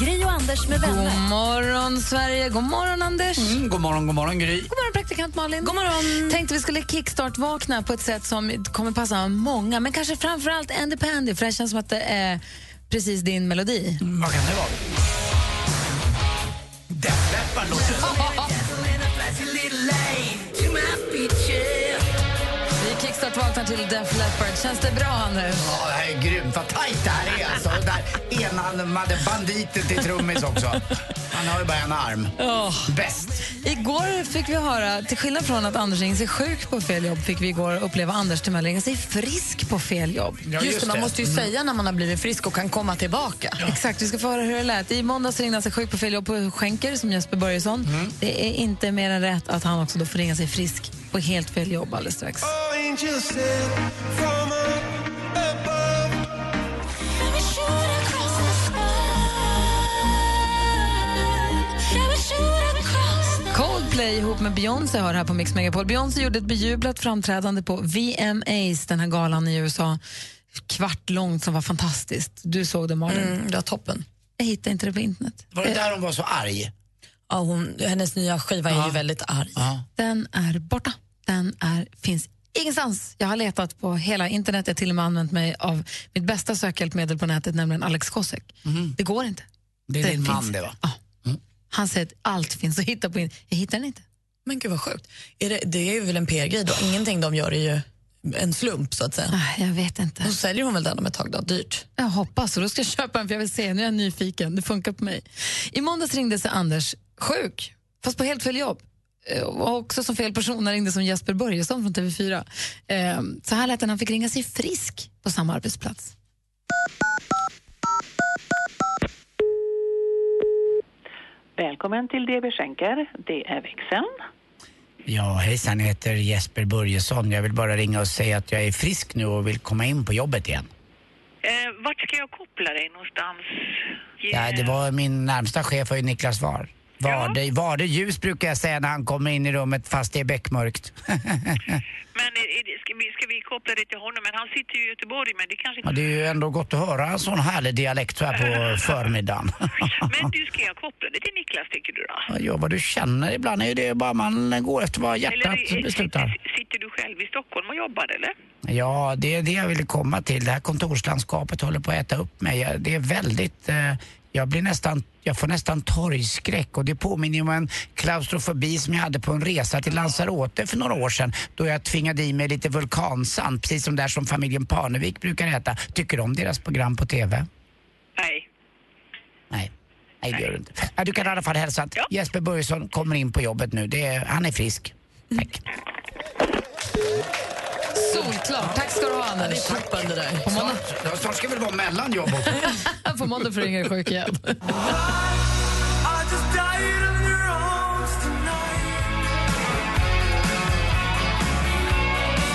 Gri och Anders med vänner. God morgon, Sverige. God morgon, Anders. Mm, god morgon, god morgon Gry. God morgon, praktikant Malin. God morgon. Tänkte vi skulle kickstart-vakna på ett sätt som kommer passa många, men kanske framför allt Andy Pandy, för det känns som att det är precis din melodi. Mm, vad kan det vara? Kickstart-vaknar till Def Leppard. Känns det bra, Anders? Ja, det här är grymt. Vad tajt det här är alltså. Den där enarmade banditen till trummis också. Han har ju bara en arm. Bäst. Igår fick vi höra, till skillnad från att Anders ringa sig sjuk på fel jobb, fick vi igår uppleva Anders Timell ringa sig frisk på fel jobb. Ja, Just det, man måste ju säga när man har blivit frisk och kan komma tillbaka. Exakt, vi ska få höra hur det lät. I måndags ringde han sig sjuk på fel jobb på Schenker som Jesper Börjesson. Det är inte mer än rätt att han också då får ringa sig frisk på helt fel jobb alldeles strax. Coldplay ihop med Beyoncé har här på Mix Megapol. Beyoncé gjorde ett bejublat framträdande på VMAs, den här galan i USA. Kvart långt som var fantastiskt. Du såg det, Malin. Mm, det var toppen. Jag hittade inte det på internet. Var det där hon var så arg? Ja, hon, hennes nya skiva är ju väldigt arg. Ja. Den är borta. Den är, finns ingenstans. Jag har letat på hela internet. Jag har till och med använt mig av mitt bästa sökhjälpmedel på nätet, nämligen Alex Kosek. Det går inte. Det är din finns. man det va? Ja. Han säger att allt finns att hitta på internet. Jag hittar den inte. Men gud vad sjukt. Är det, det är ju väl en PR-grej då? Ingenting de gör är ju en slump så att säga. Ah, Jag vet inte. Då säljer hon väl den om ett tag då, dyrt. Jag hoppas, och då ska jag köpa den för jag vill se. Nu är jag nyfiken. Det funkar på mig. I måndags ringde sig Anders sjuk, fast på helt fel jobb. Eh, Och också som fel person han ringde som Jesper Börjesson från TV4. Eh, Så här lät det när han fick ringa sig frisk på samma arbetsplats. Välkommen till DB Schenker. Det är växeln. Ja, hejsan, jag heter Jesper Börjesson. Jag vill bara ringa och säga att jag är frisk nu och vill komma in på jobbet igen. Eh, vart ska jag koppla dig någonstans? Ge- Ja, det var min närmsta chef var Niklas Var. Varde, Varde ljus brukar jag säga när han kommer in i rummet fast det är beckmörkt. Men är, är det, ska, vi, ska vi koppla dig till honom? Men han sitter ju i Göteborg, men det kanske Ja, det är ju ändå gott att höra en sån härlig dialekt här på förmiddagen. Men du, ska jag koppla dig till Niklas, tycker du då? Ja, vad du känner. Ibland är ju det bara man går efter vad hjärtat Eller, beslutar. sitter, du själv i Stockholm och jobbar, eller? Ja, det är det jag ville komma till. Det här kontorslandskapet håller på att äta upp mig. Det är väldigt... Eh, jag blir nästan... Jag får nästan torgskräck och det påminner om en klaustrofobi som jag hade på en resa till Lanzarote för några år sedan då jag tvingade i mig lite vulkansand, precis som där som familjen Parnevik brukar äta. Tycker du om deras program på TV? Nej. Nej. Nej, det gör du inte. Du kan i alla fall hälsa att Ja. Jesper Börjesson kommer in på jobbet nu. Det är, han är frisk. Tack. Solklart. Tack ska du ha, Det Anders. är toppen det där. På måndag, Ja, snart ska väl vara mellanjobb också. på måndag får du ringa dig sjuk igen.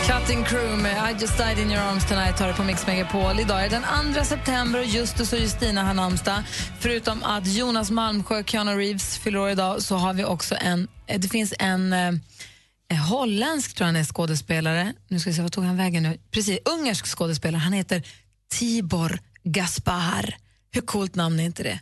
Cutting Crew med I just died in your arms tonight har det på Mix Megapol. Idag är den 2 september och Justus och Justina har namnsdag. Förutom att Jonas Malmsjö, Keanu Reeves fyller år idag så har vi också en, det finns en eh, holländsk tror jag han är skådespelare. Nu ska vi se, vad tog han vägen nu? Precis, ungersk skådespelare. Han heter Tibor Gaspar. Hur coolt namn är inte det?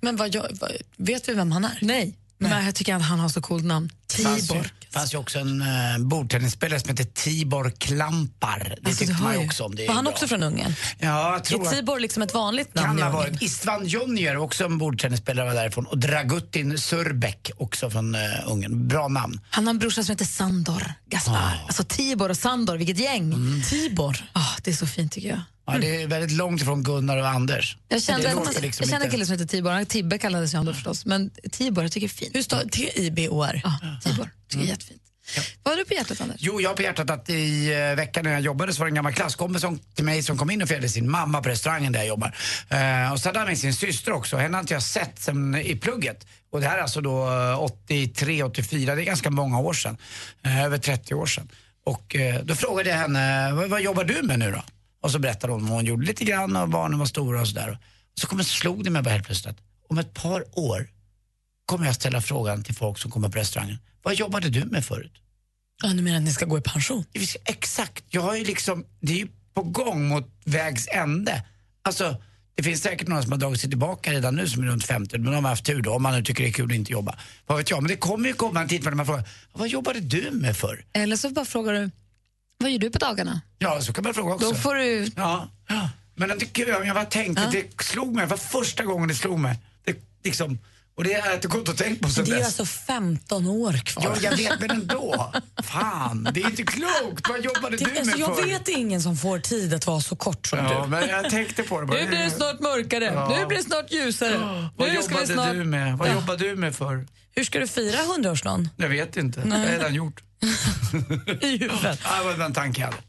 Men vad, gör- vad, vet vi vem han är? Nej. Men jag tycker att han har så coolt namn. Det fanns ju, Tibor. också en uh, bordtennisspelare som hette Tibor Klampar. Det Alltså, tyckte man ju också om. Det Var han bra. också från Ungern? Ja, jag tror Är Tibor liksom ett vanligt namn kan i ha Ungern? varit. Istvan Jonier, också en bordtennisspelare, var därifrån. Och Dragutin Surbek, också från uh, Ungern. Bra namn. Han har en brorsa som heter Sandor Gaspar. Alltså Tibor och Sandor, vilket gäng. Mm. Tibor. Ah, det är så fint tycker jag. Ja, det är väldigt långt ifrån Gunnar och Anders. Jag kände, det låter liksom jag kände en kille som heter Tibor. Tibbe kallades ju han då förstås. Men Tibor, jag tycker är fint. Hur står T-I-B-O-R? Ja, Tibor, tycker är jättefint. Vad har du på hjärtat, Anders? Jo, jag har på hjärtat att i eh, veckan när jag jobbade så var det en gammal klasskompis som, till mig som kom in och firade sin mamma på restaurangen där jag jobbar. Eh, och så hade han med sin syster också. Henne har inte jag sett sen i plugget. Och det här är alltså då eh, 83, 84, det är ganska många år sedan. Eh, över 30 år sedan. Och eh, då frågade jag henne, vad, vad jobbar du med nu då? Och så berättade hon vad hon gjorde lite grann och barnen var stora och sådär. Så kom slog det mig bara helt plötsligt att om ett par år kommer jag ställa frågan till folk som kommer på restaurangen. Vad jobbade du med förut? Ja, du menar att ni ska gå i pension? Exakt. Jag har ju liksom, det är ju på gång mot vägs ände. Alltså, det finns säkert några som har dragit sig tillbaka redan nu som är runt 50, men de har haft tur då, om man nu tycker det är kul att inte jobba. Vad vet jag, men det kommer ju komma en tid när man frågar, vad jobbade du med för? Eller så bara frågar du, vad gör du på dagarna? Ja, så kan man fråga också. Då får du... Ja, ja. men jag, jag bara tänkte, det slog mig, det var första gången det slog mig. Det, liksom, och det har jag inte gått och tänkt på sen Det är ju alltså 15 år kvar. Ja, jag vet, men ändå. Fan, det är inte klokt. Vad jobbade Det, du med alltså, jag för? vet ingen som får tid att vara så kort som Ja, du. men jag tänkte på det bara. Nu blir det snart mörkare, Ja. nu blir det snart ljusare. Vad nu ska vi jobbade snart... du med? Vad jobbar du med för? Hur ska du fira 100-årsdagen? Jag vet inte. Det har jag redan gjort. I huvudet. Ja, det var en tanke jag hade.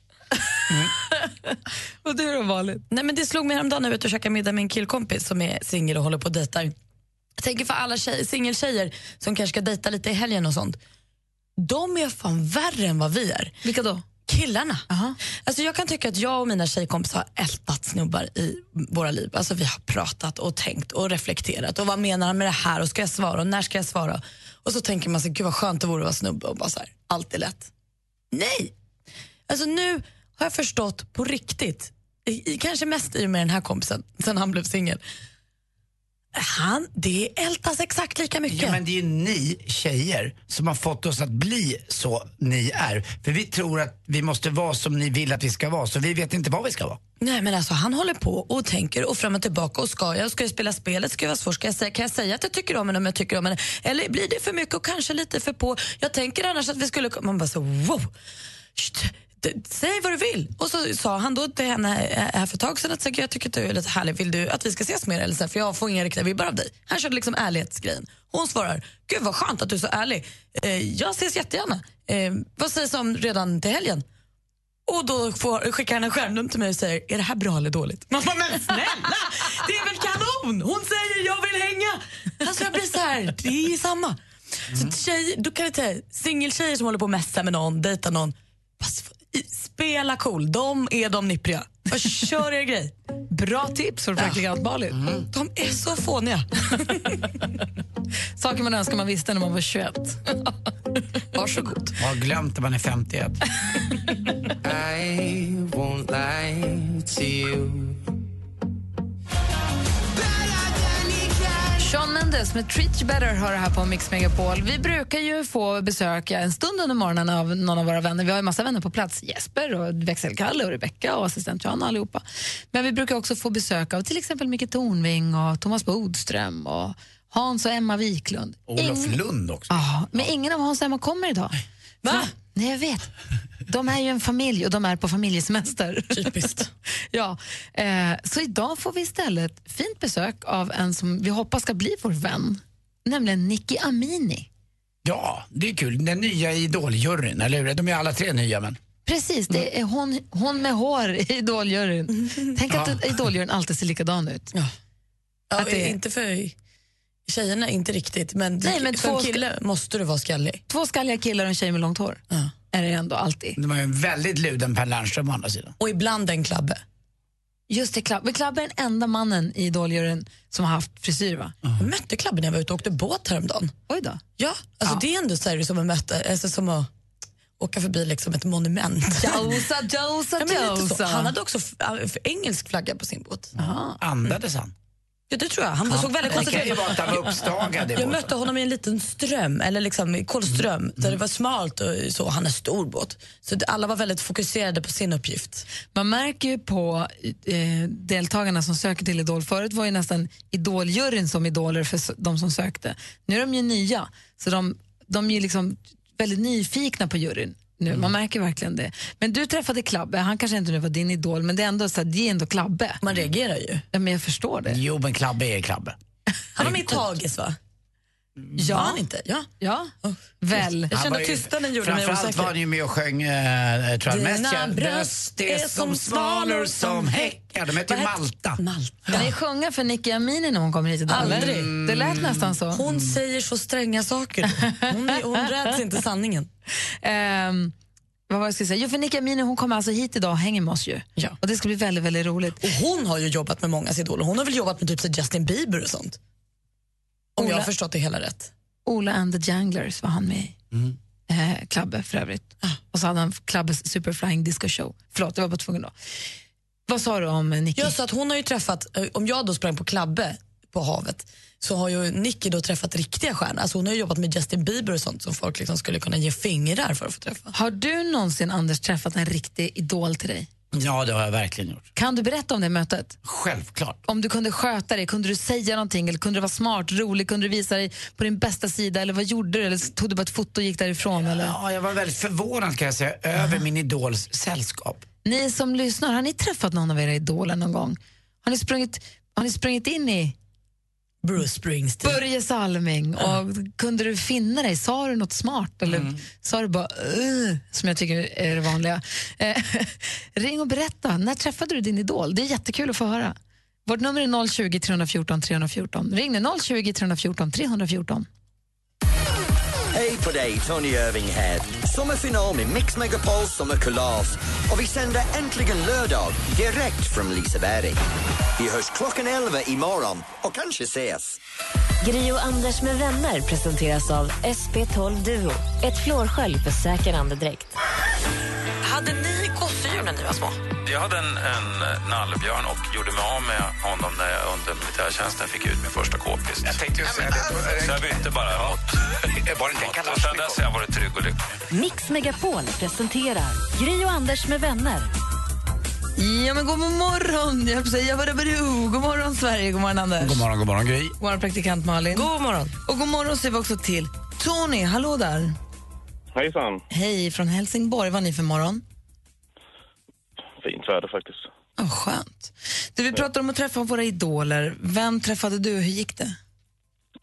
Och du då, vanligt? Nej, men det slog mig häromdagen när jag var ute och käkade middag med en killkompis som är singel och håller på och dejtar. Jag tänker för alla tjej, singeltjejer som kanske ska dejta lite i helgen och sånt. De är fan värre än vad vi är. Vilka då? Killarna. Alltså jag kan tycka att jag och mina tjejkompisar har ältat snubbar i våra liv. Alltså vi har pratat och tänkt och reflekterat. Och Vad menar han med det här? Och ska jag svara? Och när ska jag svara? Och så tänker man sig, gud vad skönt det vore att vara snubbe och bara så här, allt är lätt. Nej! Alltså nu har jag förstått på riktigt, i, kanske mest i och med den här kompisen, sen han blev singel. Han, det ältas exakt lika mycket. Ja, men det är ju ni tjejer som har fått oss att bli så ni är. För vi tror att vi måste vara som ni vill att vi ska vara, så vi vet inte vad vi ska vara. Nej men alltså han håller på och tänker och fram och tillbaka och ska jag, ska jag spela spelet, ska jag vara svår, ska jag säga, kan jag säga att jag tycker om henne om jag tycker om henne? Eller blir det för mycket och kanske lite för på? Jag tänker annars att vi skulle, man bara så wow, Shht, d- säg vad du vill. Och så sa han då till henne eh, här för ett tag sedan att jag tycker att du är lite härlig, vill du att vi ska ses mer eller så för jag får inga riktiga vibbar av dig. Han körde liksom ärlighetsgrejen. Hon svarar, gud vad skönt att du är så ärlig. Eh, jag ses jättegärna. Eh, vad sägs om redan till helgen? Och då får, skickar han en skärmdump till mig och säger, är det här bra eller dåligt? Man bara, men snälla, det är väl kanon! Hon säger jag vill hänga. Alltså jag blir så här, det är samma. Så tjej, då kan jag säga, singeltjejer som håller på att messa med någon, dejta någon, spela cool, de är de nippriga. Bara kör er grej. Bra tips för praktikant Malin. De är så fåniga. Saker man önskar man visste när man var 21. Varsågod. Jag har glömt att man är 51. I won't lie to you. Sean Mendes med Treat You Better har det här på Mix Megapol. Vi brukar ju få besöka en stund under morgonen av någon av våra vänner. Vi har ju massa vänner på plats. Jesper, och växelkalle och Rebecca och assistent Johanna allihopa. Men vi brukar också få besök av till exempel Micke Tornving och Thomas Bodström och Hans och Emma Wiklund. Olof Lund också. Ja, men ingen av Hans och Emma kommer idag. Va? Nej, jag vet. De är ju en familj och de är på familjesemester. Typiskt. ja, eh, så idag får vi istället fint besök av en som vi hoppas ska bli vår vän, nämligen Nicky Amini. Ja, det är kul. Den nya Idoljuryn, eller hur? De är alla tre nya, men... Precis, det är hon, hon med hår i Idoljuryn. Tänk att Idoljuryn alltid ser likadan ut. Ja. Ja, Att det är- Inte för tjejerna, inte riktigt. Men, Nej, men för en kille måste du vara skallig. Två skalliga killar och en tjej med långt hår. Ja. Är det ändå alltid. De har ju en väldigt luden Per Lernström å andra sidan. Och ibland en klabbe. Just det, Club. Club är den enda mannen i Idoljuryn som har haft frisyr, va? Jag mötte klabben när jag var ute och åkte båt häromdagen. Oj då. Ja, alltså det är ändå så här, som att möta, alltså som att åka förbi liksom ett monument. Josa, Josa, Ja. Josa. Han hade också engelsk flagga på sin båt. Andades han? Ja, det tror jag. Han såg väldigt Det kan ju koncentrerad uppstagad i Jag mötte honom i en liten ström, eller liksom kolström, där det var smalt och så. Han har stor båt. Så alla var väldigt fokuserade på sin uppgift. Man märker ju på eh, deltagarna som söker till Idol. Förut var ju nästan Idoljuryn som idoler för de som sökte. Nu är de ju nya, så de, de är ju liksom väldigt nyfikna på juryn. Nu. Man märker verkligen det. Men du träffade Klabbe, han kanske inte nu var din idol, men det är ändå, så här, det är ändå Klabbe. Man reagerar ju. Ja, men jag förstår det. Jo, men Klabbe är Klabbe. Han var med i Tagis va? Ja. Var han inte? Ja. Ja, väl. Jag kände att tystnaden gjorde mig Framförallt osäker. var han ju med och sjöng, uh, tror jag, mest känd, bröst är som svalor som häck. Ja, de heter ju Malta. Malta. Kan ni sjunga för Nicky Amini när hon kommer hit idag? Aldrig. Det lät nästan så. Hon säger så stränga saker. Hon, är, hon räds inte sanningen. Ehm, vad var jag skulle säga? Jo, för Nicky Amini hon kommer alltså hit idag och hänger med oss ju. Ja. Och det ska bli väldigt, väldigt roligt. Och hon har ju jobbat med många idoler. Hon har väl jobbat med typ så Justin Bieber och sånt? Om jag har förstått det hela rätt. Ola and the Janglers var han med i. Eh, Klabbe för övrigt. Och så hade han Klabbes Superflying Disco Show. Förlåt, jag var bara tvungen då. Vad sa du om Nicky? Ja, så att hon har ju träffat, eh, om jag då sprang på Klabbe på havet så har ju Nicky då träffat riktiga stjärnor. Alltså hon har ju jobbat med Justin Bieber och sånt som folk liksom skulle kunna ge fingrar för att få träffa. Har du någonsin, Anders, träffat en riktig idol till dig? Ja, det har jag verkligen gjort. Kan du berätta om det mötet? Självklart. Om du kunde sköta dig, kunde du säga någonting eller kunde du vara smart, rolig, kunde du visa dig på din bästa sida eller vad gjorde du? Eller tog du bara ett foto och gick därifrån? Eller? Ja, jag var väldigt förvånad kan jag säga, över min idols sällskap. Ni som lyssnar, har ni träffat någon av era idoler någon gång? Har ni sprungit, har ni sprungit in i Bruce Springsteen. Börje Salming och kunde du finna dig? Sa du något smart eller sa du bara "Ugh", som jag tycker är det vanliga? Eh, ring och berätta, när träffade du din idol? Det är jättekul att få höra. Vårt nummer är 020 314 314. Ring nu 020 314 314. Hej på dig, Tony Irving här. Sommarfinal med Mix Megapols sommarkalas. Och vi sänder äntligen lördag direkt från Liseberg. Vi hörs klockan 11 imorgon och kanske ses. Gri och Anders med vänner presenteras av SP12 Duo. Ett flårskölj för säker andedräkt. Hade ni gosedjur när ni var små? Jag hade en, en nallebjörn och gjorde mig av med honom när jag under militärtjänsten fick ut min första k-pist. Jag tänkte ju säga det. Så jag bytte bara mot... Var det inte en mot sen dess har jag varit trygg och lycklig. Mix Megapol presenterar Gri och Anders med vänner. Ja, men god morgon! Jag säga bara bara God morgon, Sverige. God morgon, Anders. God morgon, god morgon Gry. God morgon, praktikant Malin. God morgon. Och god morgon säger vi också till Tony. Hallå där. Hejsan. Hej från Helsingborg. Vad har ni för morgon? Fint väder faktiskt. Oh, skönt. Du, vi pratar om att träffa våra idoler. Vem träffade du? Hur gick det?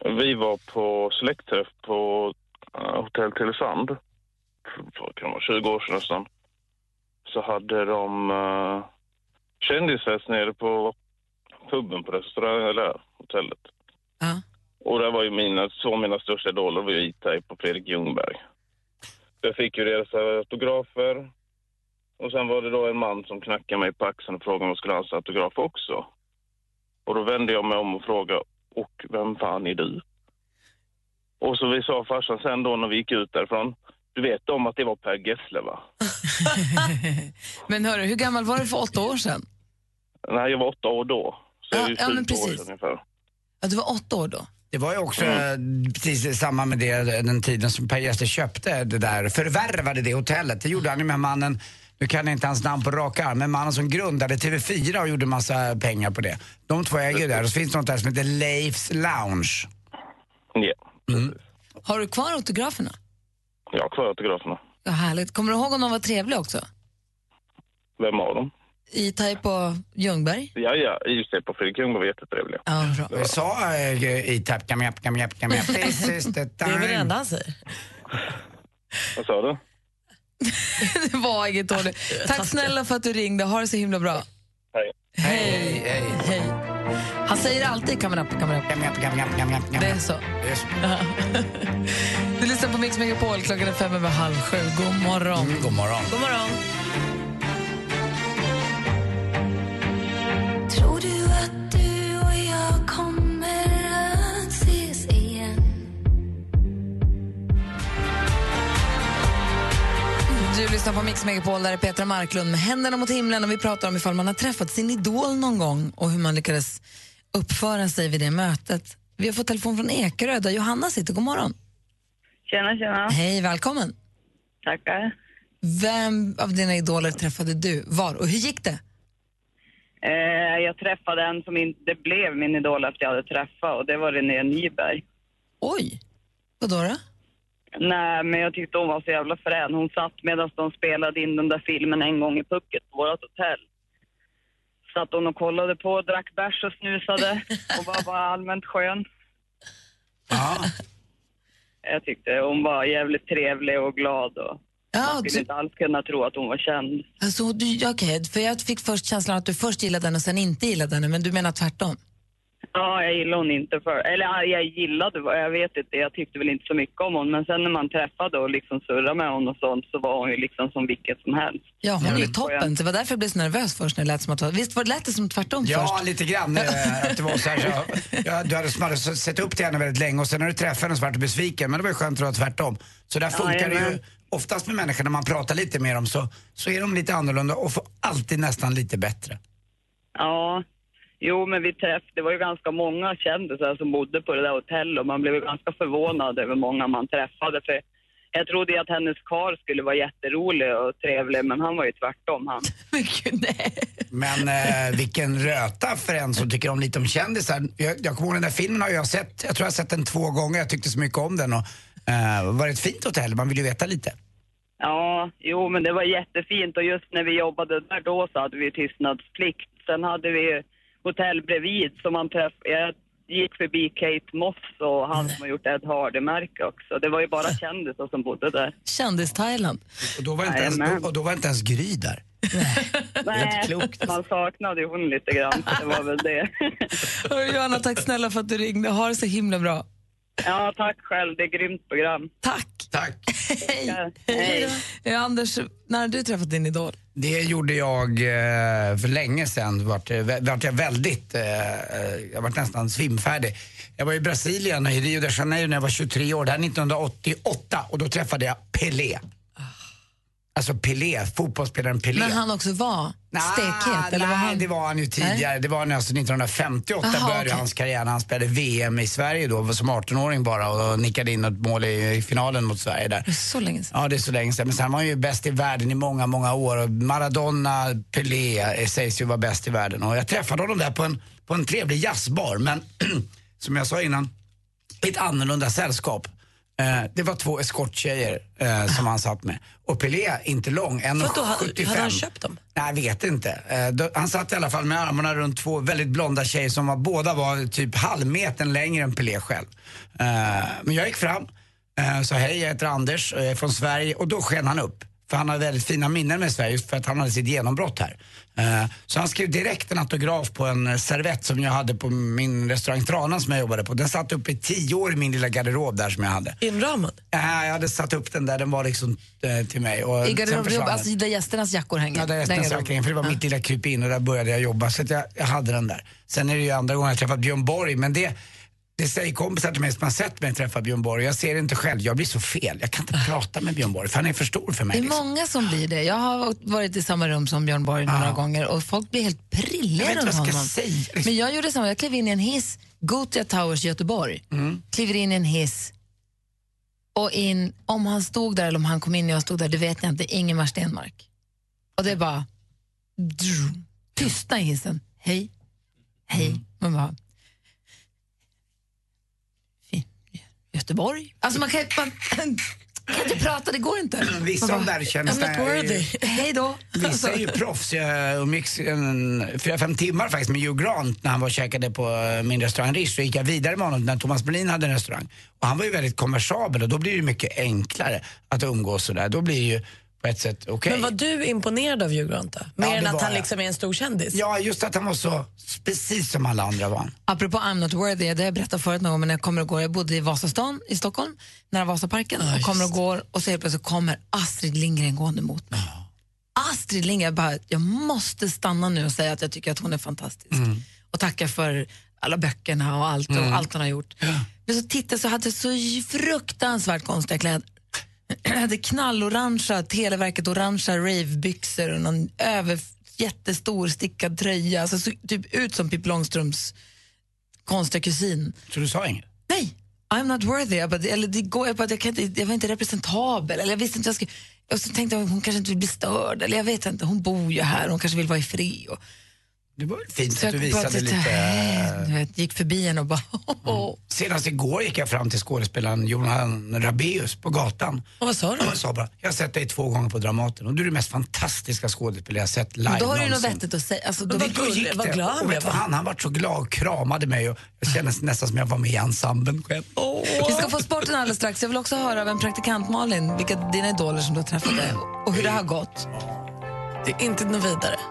Vi var på släktträff på uh, Hotell Tylösand för vara 20 år sedan nästan. Så hade de uh, kändisfest nere på puben på restaurangen, eller hotellet. Ja. Och där var ju mina, två mina största idoler var ju E-Type och Fredrik Ljungberg. Jag fick ju deras autografer. Och sen var det då en man som knackade mig på axeln och frågade om jag skulle ha hans autograf också. Och då vände jag mig om och frågade, och vem fan är du? Och så vi sa farsan sen då när vi gick ut därifrån, du vet om att det var Per Gessle va? Men hörru, hur gammal var du för åtta år sedan? Nej, jag var åtta år då. Så Ja, det är ja, men 20 år precis. sedan ungefär. Ja, du var åtta år då. Det var ju också eh, precis samma med det, den tiden som Per Gessle köpte det där, förvärvade det hotellet. Det gjorde han ju med mannen, nu kan jag inte hans namn på rak arm, men mannen som grundade TV4 och gjorde massa pengar på det. De två äger ju där och så finns det något där som heter Leifs Lounge. Ja, Har du kvar autograferna? Jag har kvar autograferna. Ja, härligt. Kommer du ihåg om de var trevliga också? Vem av dem? E-Type och Ljungberg? Ja, ja, just det, på Fredrik Ljungberg var jättetrevliga. Ja, bra. Jag sa eh, E-Type, kam japp, kam japp, kam japp, this is the Det är väl det time. enda han säger. Vad sa du? det var inget dåligt. Tack snälla för att du ringde. Ha det så himla bra. Hej. Hej, hej, hej. Han säger alltid coming up, coming up. Japp, kam japp, kam japp, kam Det är så. Det är så. Du lyssnar på Mix Megapol. Klockan är fem över halv sju. God morgon. Mm, god morgon. God morgon. Du lyssnar på Mix Megapol, där är Petra Marklund med händerna mot himlen och vi pratar om ifall man har träffat sin idol någon gång och hur man lyckades uppföra sig vid det mötet. Vi har fått telefon från Ekerö där Johanna sitter. God morgon. Tjena, tjena. Hej, välkommen. Tackar. Vem av dina idoler träffade du? Var? Och hur gick det? Eh, jag träffade en som inte blev min idol efter jag hade träffat och det var René Nyberg. Oj. Vad då? då? Nej, men jag tyckte hon var så jävla frän. Hon satt medan de spelade in den där filmen en gång i pucket på vårt hotell. Satt hon och kollade på, drack bärs och snusade och var bara allmänt skön. Ja. Jag tyckte hon var jävligt trevlig och glad och Ja, man skulle du- inte alls kunna tro att hon var känd. Alltså, du, okej, för jag fick först känslan att du först gillade henne och sen inte gillade henne, men du menar tvärtom? Ja, jag gillade hon inte för... Eller ja, jag gillade, jag vet inte, jag tyckte väl inte så mycket om hon. Men sen när man träffade och liksom surrade med hon och sånt så var hon ju liksom som vilket som helst. Ja, hon är ju toppen. Det var därför jag blev så nervös först när det lät som att... Visst var, lät det som tvärtom Ja, först? lite grann. eh, Att det var så här, så, ja, du hade, hade sett upp till henne väldigt länge och sen när du träffade henne så var du besviken. Men det var ju skönt att det var tvärtom. Så där Ja, funkar det ju oftast med människor när man pratar lite med dem så, så är de lite annorlunda och får alltid nästan lite bättre. Ja, jo men vi träffade, det var ju ganska många kändisar som bodde på det där hotellet och man blev ju ganska förvånad över många man träffade. För jag trodde ju att hennes karl skulle vara jätterolig och trevlig men han var ju tvärtom han. Men eh, vilken röta för en som tycker om lite om kändisar. Jag, jag kommer ihåg den där filmen har jag sett, jag tror jag har sett den två gånger, jag tyckte så mycket om den och eh, var det ett fint hotell, man vill ju veta lite. Ja, jo men det var jättefint och just när vi jobbade där då så hade vi tystnadsplikt. Sen hade vi hotell bredvid som man träffade. Jag gick förbi Kate Moss och han som har gjort Ed Hardy-märke också. Det var ju bara kändisar som bodde där. Kändis-Thailand. Och då var inte ens, Jajamän. och då var inte ens Gry där. Nej, klokt. man saknade ju hon lite grann, så det var väl det. Hörru, Johanna, tack snälla för att du ringde. Ha det så himla bra. Ja, tack själv. Det är ett grymt program. Tack. Tack. Hej. Hej. Eh, Anders, när har du träffat din idol? Det gjorde jag eh, för länge sedan. Vart, eh, vart jag väldigt, jag var nästan svimfärdig. Jag var i Brasilien, i Rio de Janeiro när jag var 23 år. Det här är 1988 och då träffade jag Pelé. Alltså Pelé, fotbollsspelaren Pelé. När han också var stekhet? eller var nej, han... det var han ju tidigare. Det var alltså 1958 Jaha, började okej. hans karriär när han spelade VM i Sverige då, var som 18-åring bara och nickade in ett mål i, i finalen mot Sverige där. Så länge sedan. Ja, det är så länge sedan. Men sen var han ju bäst i världen i många, många år. Och Maradona, Pelé eh, sägs ju vara bäst i världen. Och jag träffade honom där på en, på en trevlig jazzbar. Men som jag sa innan, ett annorlunda sällskap. Eh, det var två eskorttjejer eh, som han satt med. Och Pelé, inte lång, 1,75. hade han köpt dem? Nej, jag vet inte. Eh, han satt i alla fall med armarna runt två väldigt blonda tjejer som var, båda var typ halvmetern längre än Pelé själv. Men jag gick fram, sa hej, jag heter Anders jag är från Sverige och då sken han upp. För han har väldigt fina minnen med Sverige just för att han hade sitt genombrott här. Eh, så han skrev direkt en autograf på en eh, servett som jag hade på min restaurang Tranan som jag jobbade på. Den satt uppe i tio år i min lilla garderob där som jag hade. Inramad? Eh, jag hade satt upp den där, den var liksom till mig. Och I garderoben, alltså där gästernas jackor hänger? Ja, där garderoben. söker in, för det var mitt lilla krypin och där började jag jobba. Så jag, jag hade den där. Sen är det ju andra gången jag träffat Björn Borg, men det, det säger kompisar till mig som har sett mig träffa Björn Borg. Jag ser det inte själv, jag blir så fel. Jag kan inte prata med Björn Borg för han är för stor för Det mig. är Liksom. många som blir det. Jag har varit i samma rum som Björn Borg några Ja. gånger och folk blir helt Jag prilliga vet inte runt vad jag ska honom. säga. liksom. Men jag gjorde samma. Jag klev in i en hiss, Gothia Towers i Göteborg. Mm. Kliver in i en hiss och in, om han stod där eller om han kom in och jag stod där, det vet jag inte. Ingemar Stenmark. Och det är bara tystna i hissen. Hej, hej. Mm. Man bara, "Fin- Göteborg? Alltså man kan, man, kan inte prata, det går inte. Vissa av bara, de där känns I'm not worthy. Hej då. Vissa är ju proffs. Jag umgicks fyra, fem timmar faktiskt med Hugh Grant när han var och käkade på eh, min restaurang Rish. Så gick jag vidare med honom när Thomas Brolin hade en restaurang. Och han var ju väldigt kommersabel och då blir det mycket enklare att umgås sådär. Då blir det ju på ett sätt okej. Men var du imponerad av Hugh Grant då? Mer Ja, än att han jag. liksom är en stor kändis? Ja, just att han var så, precis som alla andra var han. Apropå I'm not worthy, det har jag berättat förut någon gång, men när jag kommer och går, jag bodde i Vasastan i Stockholm, nära Vasaparken, och kommer och går och så helt plötsligt kommer Astrid Lindgren gående mot mig. Astrid Lindgren, jag, bara, jag måste stanna nu och säga att jag tycker att hon är fantastisk. Och tacka för alla böckerna och allt, och Mm. allt hon har gjort. Men så tittade så hade jag så fruktansvärt konstiga kläder. Jag hade knallorangea, Televerket orangea ravebyxor och någon över, jättestor stickad tröja. Alltså, såg typ ut som Pippi Långstrumps konstiga kusin. Så du sa inget? Nej, I'm not worthy. Bara, eller det går, jag, bara, jag, kan inte, jag var inte representabel. Eller jag visste inte jag skulle, och så tänkte jag hon kanske inte vill bli störd. Eller jag vet inte, hon bor ju här hon kanske vill vara i fred. Och, Det var fint Så att du jag visade lite... Du vet, gick förbi en och bara... Senast igår gick jag fram till skådespelaren Johan Rabaeus på gatan. Och vad sa du? Jag sa bara, jag har sett dig två gånger på Dramaten och du är den mest fantastiska skådespelare jag sett live Då har du ju något vettigt att säga. Alltså, då Och var då gick det. glad och vet du han, han var så glad och kramade mig och jag kände nästan som jag var med i ensemblen själv. Vi ska få sporten alldeles strax. Jag vill också höra av en praktikant Malin vilka dina idoler som du har träffat är och hur det har gått. Det är inte något vidare.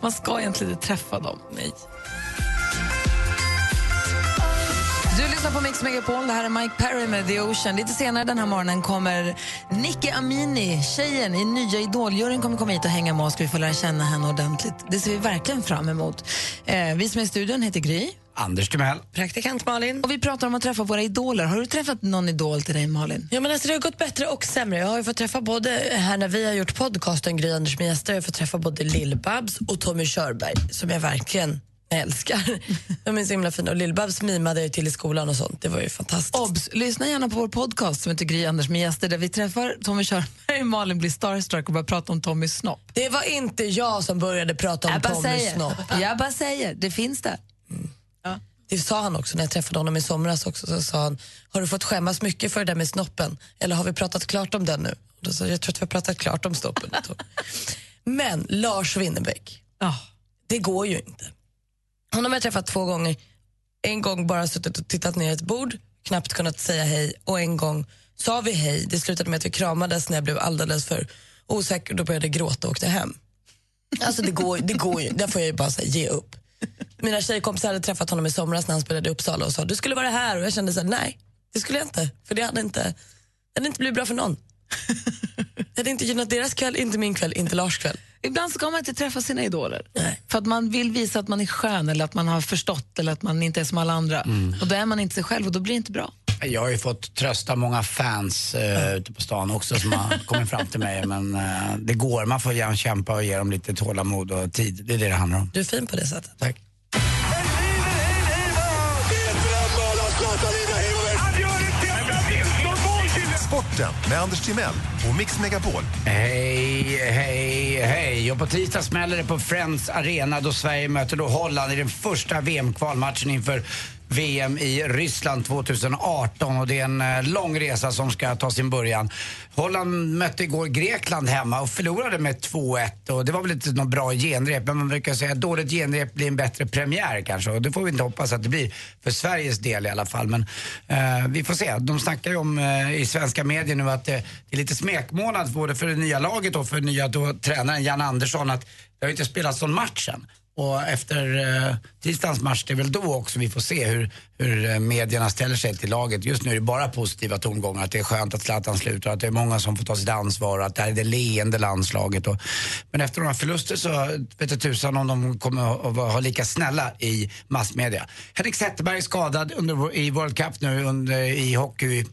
Man ska egentligen inte träffa dem. Nej. Du lyssnar på Mix Megapol. Det här är Mike Perry med The Ocean. Lite senare den här morgonen kommer Nicky Amini, tjejen i nya Idoljuryn, kommer komma hit och hänga med oss. Vi får lära känna henne ordentligt. Det ser vi verkligen fram emot. Eh, vi som är i studion heter Gry. Anders Timell. Praktikant Malin. Och vi pratar om att träffa våra idoler. Har du träffat någon idol till dig, Malin? Ja, men alltså, det har gått bättre och sämre. Jag har ju fått träffa både här när vi har gjort podcasten Gry Anders med gäster, jag har fått träffa både Lill-Babs och Tommy Körberg som jag verkligen älskar. De är så himla fina och Lill-Babs mimade jag till i skolan och sånt. Det var ju fantastiskt. Obs! Lyssna gärna på vår podcast som heter Gry Anders med gäster där vi träffar Tommy Körberg och Malin blir starstruck och börjar prata om Tommys snopp. Det var inte jag som började prata om Jag bara Tommys säger. snopp. Jag bara säger, det finns där. Det sa han också när jag träffade honom i somras. Också, så sa han, har du fått skämmas mycket för det där med snoppen? Eller har vi pratat klart om den nu? Och då sa jag, jag tror att vi har pratat klart om snoppen. Men Lars Winnerbäck, det går ju inte. Honom har jag träffat två gånger. En gång bara suttit och tittat ner i ett bord, knappt kunnat säga hej. Och en gång sa vi hej. Det slutade med att vi kramades när jag blev alldeles för osäker och då började jag gråta och åkte hem. Alltså det går, det går ju, där får jag ju bara säga ge upp. Mina tjejkompisar hade träffat honom i somras när han spelade i Uppsala och sa du skulle vara här och jag kände så här, nej det skulle jag inte. För det hade inte, det hade inte blivit bra för någon. Det hade inte gynnat deras kväll, inte min kväll, inte Lars kväll. Ibland ska man inte träffa sina idoler. För att man vill visa att man är skön eller att man har förstått eller att man inte är som alla andra. Mm. Och då är man inte sig själv och då blir det inte bra. Jag har ju fått trösta många fans eh, ute på stan också som har kommit fram till mig. Men eh, det går, man får gärna kämpa och ge dem lite tålamod och tid. Det är det det handlar om. Du är fin på det sättet. Tack. Sporten med Anders Timell och Mix Megapol. Hej, hej, hej. Och på tisdag smäller det på Friends Arena då Sverige möter då Holland i den första VM-kvalmatchen inför VM i Ryssland 2018 och det är en eh, lång resa som ska ta sin början. Holland mötte igår Grekland hemma och förlorade med 2-1 och det var väl inte något bra genrep men man brukar säga att dåligt genrep blir en bättre premiär kanske och det får vi inte hoppas att det blir för Sveriges del i alla fall men eh, vi får se. De snackar ju om eh, i svenska medier nu att eh, det är lite smekmånad både för det nya laget och för nya då, tränaren Jan Andersson att det har inte spelats någon match än. Och efter eh, tisdagens match, det är väl då också vi får se hur, hur eh, medierna ställer sig till laget. Just nu är det bara positiva tongångar, att det är skönt att Zlatan slutar, att det är många som får ta sitt ansvar, att det här är det leende landslaget. Och, men efter några förluster så vet jag tusan om de kommer att vara lika snälla i massmedia. Henrik Zetterberg är skadad under, i World Cup nu under, i hockey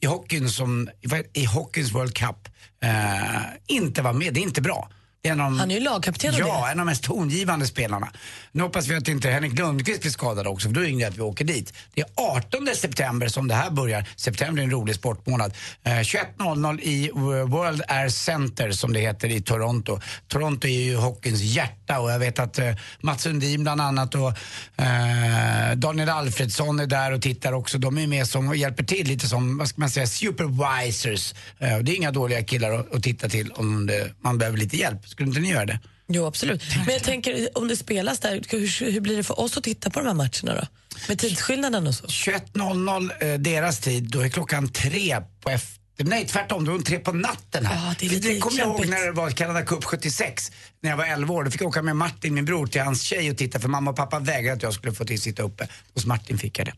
i hockeyn som, i hockeyns World Cup eh, inte var med. Det är inte bra. En av Han är ju lagkapten Ja, det. en av de mest tongivande spelarna. Nu hoppas vi att inte Henrik Lundqvist blir skadad också, för då är det att vi åker dit. Det är 18 september som det här börjar. September är en rolig sportmånad. Eh, 21.00 i World Air Center, som det heter, i Toronto. Toronto är ju hockeyns hjärta och jag vet att eh, Mats Sundin bland annat och eh, Daniel Alfredsson är där och tittar också. De är med som och hjälper till lite som, vad ska man säga, supervisors. Eh, det är inga dåliga killar att, att titta till om det, man behöver lite hjälp. Skulle inte ni göra det? Jo, absolut. Men jag tänker, om det spelas där, hur, hur blir det för oss att titta på de här matcherna då? Med tidsskillnaden och så? 21.00 eh, deras tid, då är klockan tre på efter Nej, tvärtom. Är hon tre på natten här. Ja, det lite det kommer jag ihåg när det var Canada Cup 76. När jag var 11 år. Då fick jag åka med Martin, min bror, till hans tjej och titta. För mamma och pappa vägrade att jag skulle få till sitta uppe. Hos Martin fick jag det.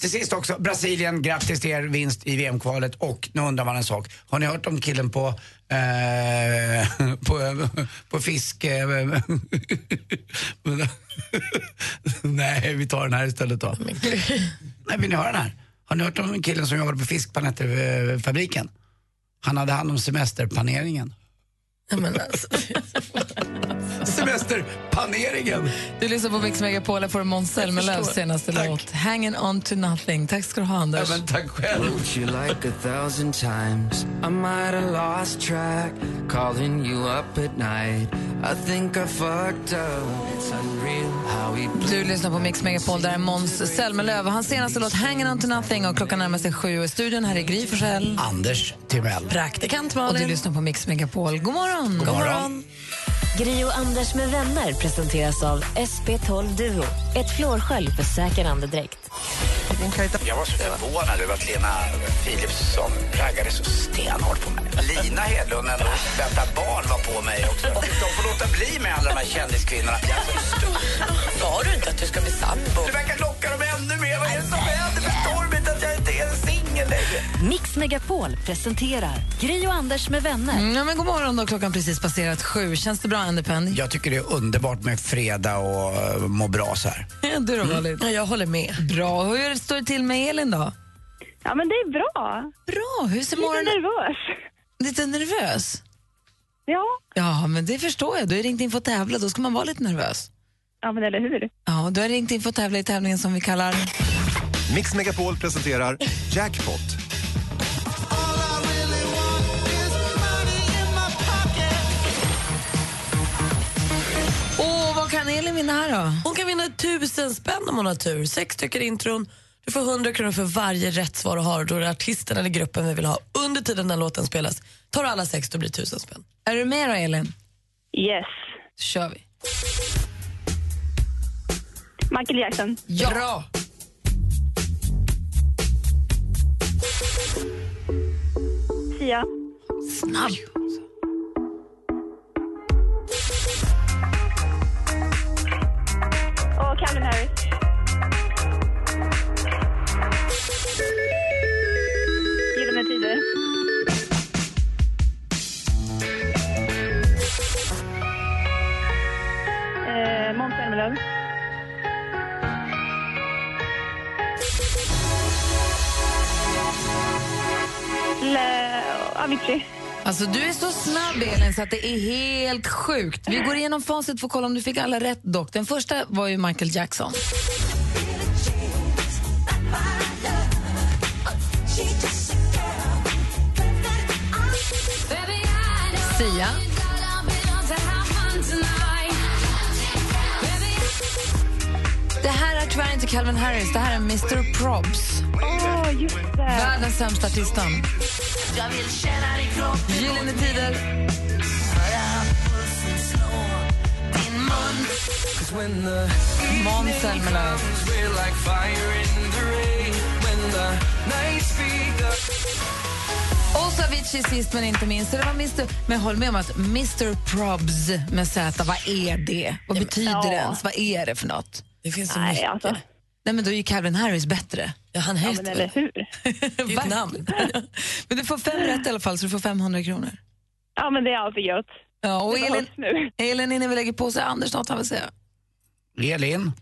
Till sist också, Brasilien. Grattis till er vinst i VM-kvalet. Och nu undrar man en sak. Har ni hört om killen på, eh, på, på fisk... Eh, Nej, vi tar den här istället då. Nej, vill ni höra den här? Har ni hört om killen som jobbade på fiskpanetterfabriken? Han hade hand om semesterplaneringen. Men alltså. Semesterplaneringen! Du lyssnar på Mix Megapol, här får du Måns Zelmerlöws senaste låt. Hanging on to nothing. Tack ska du ha, Anders. Ja, men tack själv. Wrote you like a thousand times. I might have lost track, calling you up at night. I think I fucked up. It's unreal how we Du lyssnar på Mix Megapol, där är Måns Zelmerlöw. Hans senaste låt Hanging on to nothing och klockan närmar sig sju. Och i studion här är Gry Forssell. Anders Timell. Praktikant Och Malin. du lyssnar på Mix Megapol. God morgon! God morgon. Gri och Anders med vänner presenteras av SP12 Duo. Ett flårskölj för säker andedräkt. Jag var så förvånad över att Lena Philipsson raggade så stenhårt på mig. Lina Hedlund ändå väntar barn var på mig också. Och de får låta bli med alla de här kändiskvinnorna. Jag är så stor. Sa du inte att du ska bli sambo? Du verkar locka dem ännu mer. Vad är det som händer? Förstår längre? Mix Megapol presenterar Gri och Anders med vänner. Mm, ja, men god morgon då, klockan precis passerat sju. Känns det bra, Andepen? Jag tycker det är underbart med fredag och uh, må bra så här. Ja, du då, Malin? Ja, jag håller med. Bra. Hur står det till med Elin då? Ja, men det är bra. Bra. Hur ser Lite morgonen... nervös. Lite nervös? Ja, Ja, men det förstår jag. Du har ringt in för att tävla, då ska man vara lite nervös. ja men eller hur? Ja, du har ringt in för att tävla i tävlingen som vi kallar... Mix Megapol presenterar Jackpot. Åh, vad kan Elin vinna här då? Hon kan vinna tusen spänn om hon har tur. Sex stycken intron. Du får 100 kronor för varje rätt svar du har. Då är det artisten eller gruppen vi vill ha under tiden den låten spelas. Tar du alla sex då blir det tusen spänn. Är du med då, Elin? Yes. Då kör vi. Michael Jackson. Ja. Bra! Sia. Snabb. Och Calvin Harris. Gyllene Tider. Eh, Måns Zelmerlöw. Avicii. Alltså, du är så snabb, Elin, så att det är helt sjukt. Vi går igenom facit för att kolla om du fick alla rätt dock. Den första var ju Michael Jackson. Sia. Det här är tyvärr inte Calvin Harris, det här är Mr Probs. Åh, just det. Världens sämsta artistan. Gyllene Tider. Måns Zelmerlöw. Och så Avicii sist men inte minst. Så det var Mr. Men håll med om att Mr Probs med Z, vad är det? Vad betyder ja. det ens? Vad är det för något? Det finns så Nej, mycket. alltså. Nej, men då är ju Calvin Harris bättre. Ja, han Ja, heter men eller hur? Ett namn. Men du får fem rätt i alla fall, så du får 500 kronor. Ja, men det är alltid gött. Ja, och Elin. Elin, innan vi lägger på sig Anders något han vill säga. Elin,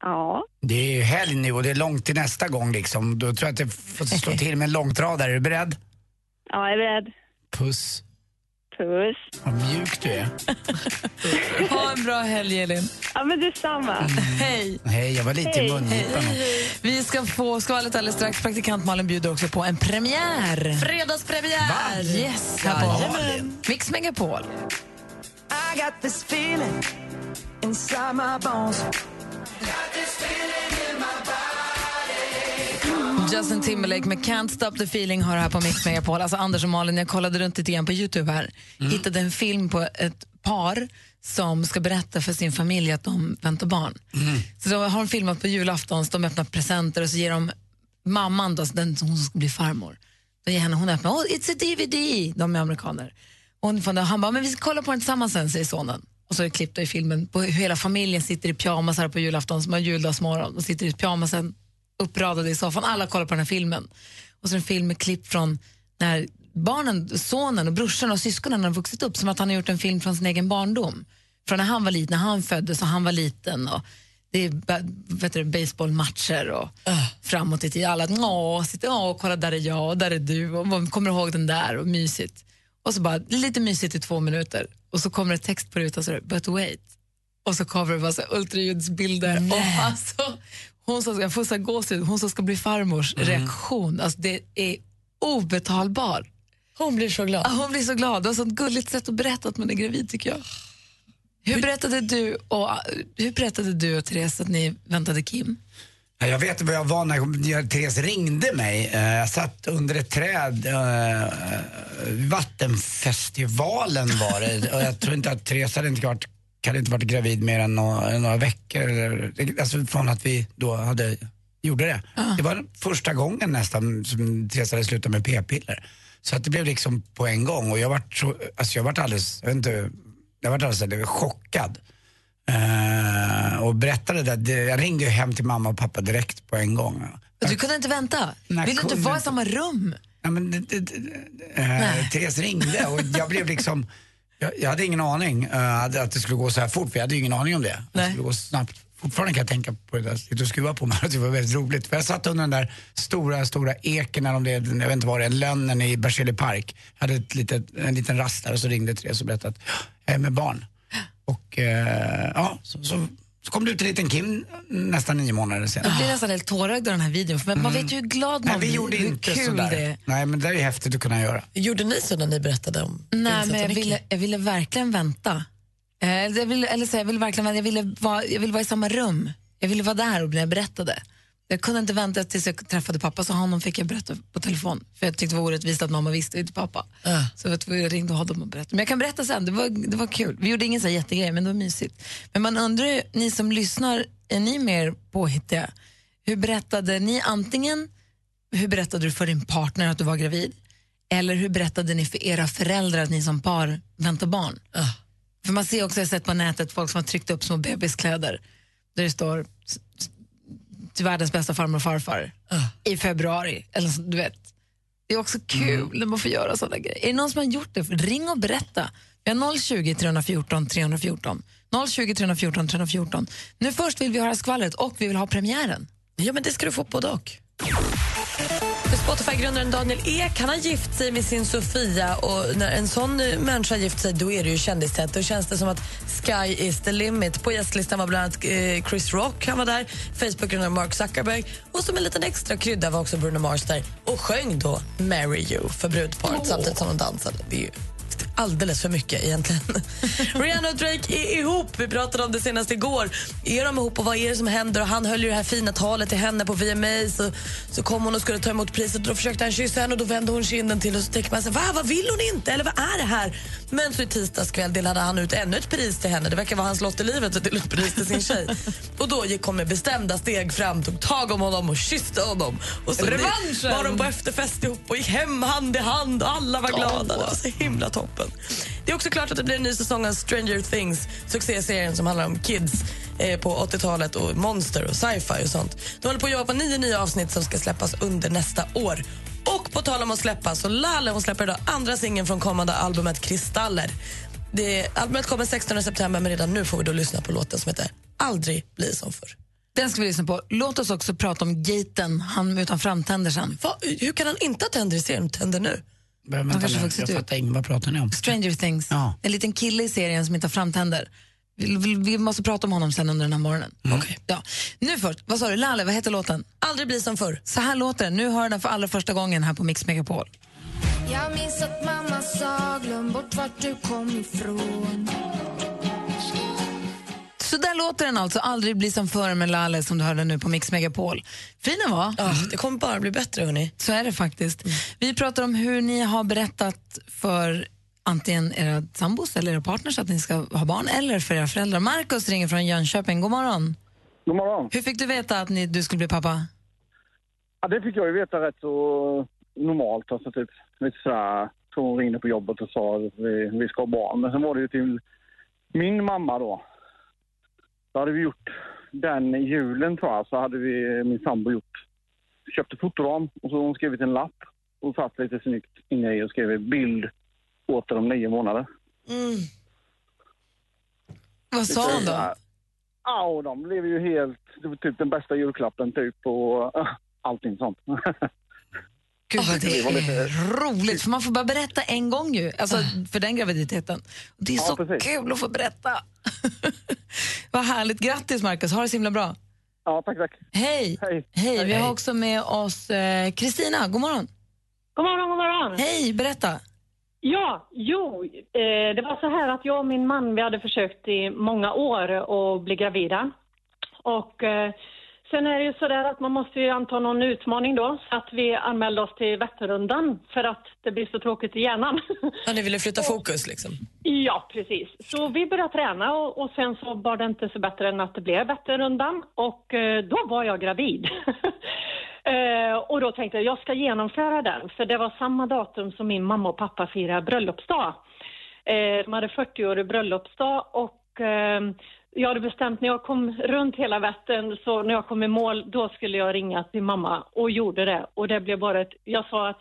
Ja. det är ju helg nu och det är långt till nästa gång liksom. Då tror jag att det får slå till med en långtradare. Är du beredd? Ja, jag är beredd. Puss. Puss. Vad mjuk du är. Ha en bra helg, Elin. Ja, men detsamma. Hej! Hej, jag var lite i Hej. mungipan. Vi ska få skvallret alldeles strax. Praktikant Malin bjuder också på en premiär. Fredagspremiär! Yes, här på Mix Megapol. I got this feeling inside my bones. Justin Timberlake med Can't Stop the Feeling har här på Mix Megapol. Alltså Anders och Malin, jag kollade runt lite på Youtube här. Hittade en film på ett par som ska berätta för sin familj att de väntar barn. Så då har de filmat på julafton, så de öppnar presenter och så ger de mamman, då, den som ska bli farmor, då ger henne, hon öppnar, oh, it's a DVD, de är amerikaner. Och hon, får- han bara, men vi ska kolla på den tillsammans sen, säger sonen. Och så är klippt i filmen på hur hela familjen sitter i pyjamas här på julafton, som har juldagsmorgon, och sitter i pyjamasen uppradade i soffan. Alla kollar på den här filmen. Och så en film med klipp från när barnen, sonen och brorsan och syskonen har vuxit upp, som att han har gjort en film från sin egen barndom. Från när han var liten, när han föddes och han var liten. Och det är vet du, baseballmatcher och framåt i tiden. Alla sitter, åh, kolla där är jag och där är du och kommer ihåg den där och mysigt. Och så bara lite mysigt i två minuter och så kommer det text på rutan så är det, but wait. Och så kommer det ultraljudsbilder. Och alltså, hon som ska, få så här gåshud, hon som ska bli farmors reaktion, alltså det är obetalbar. Hon blir så glad. Ja, hon blir så glad. Det var ett sånt gulligt sätt att berätta att man är gravid tycker jag. Hur berättade du och, hur berättade du och Therese att ni väntade Kim? Ja, Jag vet vad jag var när jag- Therese ringde mig. Eh, Jag satt under ett träd. eh, Vattenfestivalen var det. Och jag tror inte att Therese hade inte varit, hade inte varit gravid mer än några, några veckor. Eller, alltså från att vi då hade, gjorde det. Det var första gången nästan som Therese hade slutat med p-piller. Så att det blev liksom på en gång. Och jag vart så, alltså jag vart alldeles, jag vet inte, jag vart alldeles jag blev chockad. Eh, och berättade det. det. Jag ringde ju hem till mamma och pappa direkt på en gång. Du kunde inte vänta? Nej, Vill du inte vara i samma rum? Ja, men, det, det, det, eh, Therese ringde och jag blev liksom, jag, jag hade ingen aning eh, att det skulle gå så här fort för jag hade ju ingen aning om det. Att det skulle gå snabbt. Fortfarande kan jag tänka på det där, sitta och skruva på mig att det var väldigt roligt. För jag satt under den där stora, stora eken, eller om det, jag vet inte vad det är, lönnen i Berzelii park. Jag hade ett litet, en liten rast där och så ringde Therese och berättade att jag är med barn. Och eh, ja, så, så, så kom det ut en liten Kim nästan nio månader senare. Jag blir nästan helt tårögd av den här videon. För man vet ju hur glad man Nej, vi blir, gjorde hur inte kul sådär. det är. Nej, men det är ju häftigt att kunna göra. Gjorde ni så när ni berättade om Nej, men jag ville, jag ville verkligen vänta. Eh, jag ville, eller så, jag ville verkligen vänta. Jag ville, vara, jag ville vara i samma rum. Jag ville vara där och när jag berättade. Jag kunde inte vänta tills jag träffade pappa, så honom fick jag berätta på telefon. För jag tyckte det var orättvist att mamma visste inte pappa. Så jag, ringde honom och berättade. Men jag kan berätta sen, det var, det var kul. Vi gjorde ingen så här jättegrej, men det var mysigt. Men man undrar ju, ni som lyssnar, är ni mer påhittiga? Hur berättade ni antingen, hur berättade du för din partner att du var gravid? Eller hur berättade ni för era föräldrar att ni som par väntar barn? För man ser också, jag har sett på nätet folk som har tryckt upp små bebiskläder där det står till världens bästa farmor och farfar i februari. Eller så, du vet. Det är också kul när man får göra sådana grejer. Är det någon som har gjort det? Ring och berätta. Vi har 020 314 314. 020 314 314. Nu först vill vi höra skvallret och vi vill ha premiären. Ja, men det ska du få både och. Spotify-grundaren Daniel Ek han har gift sig med sin Sofia och när en sån eh, människa gift sig då är det ju kändistätt. Då känns det som att sky is the limit. På gästlistan var bland annat eh, Chris Rock, han var där, Facebook-grundaren Mark Zuckerberg och som en liten extra krydda var också Bruno Mars där och sjöng då Marry You för brudparet samtidigt som de dansade. Det är ju alldeles för mycket egentligen. Rihanna och Drake är ihop. Vi pratade om det senast igår. Är de ihop och vad är det som händer? Och han höll ju det här fina talet till henne på VMA. Så, så kom hon och skulle ta emot priset och då försökte han kyssa henne och då vände hon kinden till och så tänker man sig, Va, vad vill hon inte? Eller vad är det här? Men så i tisdags kväll delade han ut ännu ett pris till henne. Det verkar vara hans lott i livet att dela ut pris till sin tjej. och då gick hon med bestämda steg fram, tog tag om honom och kysste honom. Och så Revanschen! var de på efterfest ihop och gick hem hand i hand och alla var glada. Det var så himla toppen. Det är också klart att det blir en ny säsong av Stranger Things, succéserien som handlar om kids eh, på 80-talet och monster och sci-fi och sånt. De håller på att jobba på nio nya avsnitt som ska släppas under nästa år. Och på tal om att släppa, så Laleh hon släpper idag andra singeln från kommande albumet Kristaller. Det, albumet kommer 16 september men redan nu får vi då lyssna på låten som heter Aldrig bli som förr. Den ska vi lyssna på. Låt oss också prata om gaten, han utan framtänder sen. Va, hur kan han inte ha tänder i serien? Tänder nu? Men, vänta nu, jag fattar inget, vad pratar ni om? Stranger Things. Ja. En liten kille i serien som inte har framtänder. Vi, vi, vi måste prata om honom sen under den här morgonen. Okej. Ja. Nu först, vad sa du? Lalle, vad heter låten? Aldrig bli som förr. Så här låter den. Nu hör den för allra första gången här på Mix Megapol. Jag minns att mamma sa glöm bort vart du kom ifrån Så där låter den alltså. Aldrig bli som förr med Lalle som du hörde nu på Mix Megapol. Fin den var. Ja, det kommer bara bli bättre. Hörni. Så är det faktiskt. Vi pratar om hur ni har berättat för antingen era sambos eller era partners att ni ska ha barn eller för era föräldrar. Markus ringer från Jönköping. God morgon. God morgon. Hur fick du veta att ni, du skulle bli pappa? Ja, det fick jag ju veta rätt så normalt. Alltså typ lite sådär, så hon ringde på jobbet och sa att vi, vi ska ha barn. Men sen var det ju till min mamma då. Då hade vi gjort den julen tror jag, så hade vi, min sambo gjort, köpte fotoram och så hon skrivit en lapp och satt lite snyggt inne i och skrev bild åter om nio månader. Mm. Vad sa hon då? Ja, och de blev ju helt, det var typ den bästa julklappen typ och allting sånt. Gud vad det är roligt, för man får bara berätta en gång ju, alltså för den graviditeten. Det är Ja, så precis. kul att få berätta. vad härligt, grattis Markus, ha det så himla bra. Ja, tack, tack. Hej! Hej. vi har också med oss eh, Kristina, god morgon. God morgon, god morgon. Hej, berätta. Ja, jo, eh, det var så här att jag och min man, vi hade försökt i många år att bli gravida. Och eh, sen är det ju så där att man måste ju anta någon utmaning då, så att vi anmälde oss till Vätternrundan för att det blir så tråkigt i hjärnan. Ja, ni ville flytta fokus liksom. Ja, precis. Så vi började träna och, och sen så var det inte så bättre än att det blev Vätternrundan och eh, då var jag gravid. Eh, och då tänkte jag, jag ska genomföra den, för det var samma datum som min mamma och pappa firade bröllopsdag. Eh, de hade 40-årig bröllopsdag och jag hade bestämt när jag kom runt hela Vättern, så när jag kom i mål, då skulle jag ringa till mamma och gjorde det. Och det blev bara ett, jag sa att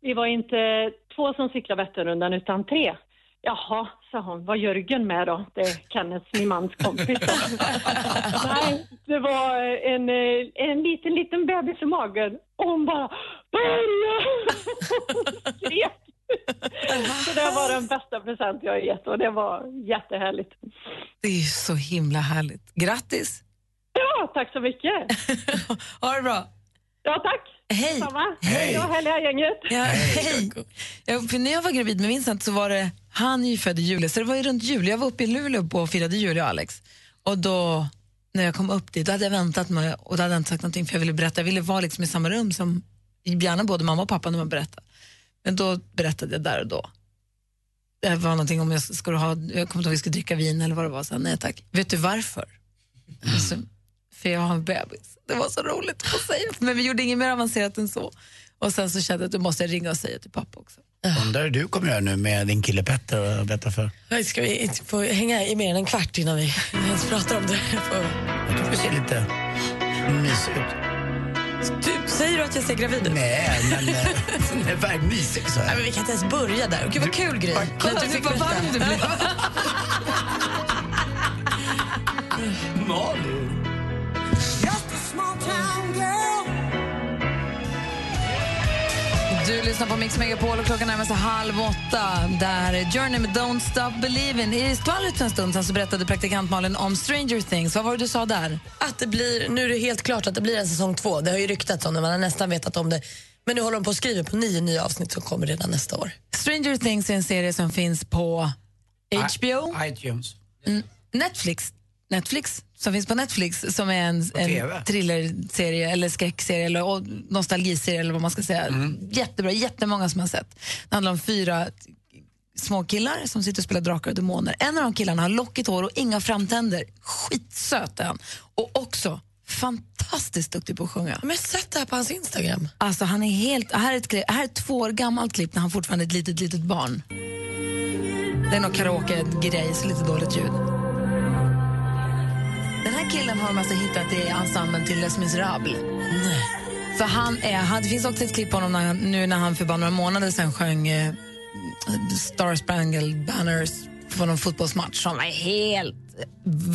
vi var inte två som cyklade Vätternrundan utan tre. Jaha, sa hon, vad Jörgen med då? Det är Kenneth, min mans kompis. Nej, det var en, en liten, liten bebis i magen och hon bara börja! Skrek. Så det var den bästa present jag har gett och det var jättehärligt. Det är så himla härligt. Grattis! Ja, tack så mycket. ha det bra. Ja, tack. Hej. Samma. Hej. Ja, härliga gänget. Ja, hej. Ja, för när jag var gravid med Vincent så var det, han är ju född i juli, så det var ju runt jul. Jag var uppe i Luleå och firade jul, jag och Alex. Och då, när jag kom upp dit, då hade jag väntat med, och då hade jag inte sagt någonting för jag ville berätta. Jag ville vara liksom i samma rum som gärna både mamma och pappa när man berättar. Men då berättade jag där och då. Det var någonting om jag skulle ha, jag kommer inte ihåg om vi skulle dricka vin eller vad det var. Så, nej tack. Vet du varför? Alltså, för jag har en bebis. Det var så roligt att säga. Men vi gjorde inget mer avancerat än så. Och sen så kände jag att du måste ringa och säga till pappa också. Undrar hur du kommer göra nu med din kille Petter och berätta för? Nej, Ska vi inte få hänga i mer än en kvart innan vi ens pratar om det? Jag tycker du ser lite mysig ut. Du, säger du att jag ser gravid ut? Nej, men eh, det är verkligen mysig så Nej, men vi kan inte ens börja där. Gud vad kul. Kolla Att du fick vad varm du blev. Malin. Du lyssnar på Mix Megapol och klockan närmar sig halv åtta. Där är Journey med Don't Stop Believin'. I skvallret för en stund sedan så berättade praktikant Malin om Stranger Things. Vad var det du sa där? Att det blir, nu är det helt klart att det blir en säsong två. Det har ju ryktats om det, man har nästan vetat om det. Men nu håller de på att skriva på nio nya avsnitt som kommer redan nästa år. Stranger Things är en serie som finns på HBO, I- iTunes. Mm, Netflix, Netflix som finns på Netflix som är en, en thrillerserie eller skräckserie eller nostalgiserie eller vad man ska säga. Jättebra, jättemånga som har sett. Det handlar om fyra små killar som sitter och spelar drakar och demoner. En av de killarna har lockigt hår och inga framtänder. Skitsöt är han. Och också fantastiskt duktig på att sjunga. Men jag har sett det här på hans Instagram. Alltså han är helt, här är ett, klipp- här är ett två år gammalt klipp när han fortfarande är ett litet, litet barn. Det är någon karaoke-grej, så lite dåligt ljud. Den här killen har de alltså hittat i ensemblen till Les Misérables. Så han är, han, det finns också ett klipp på honom när han, nu när han för bara några månader sedan sjöng eh, Star Spangled Banners på någon fotbollsmatch som var helt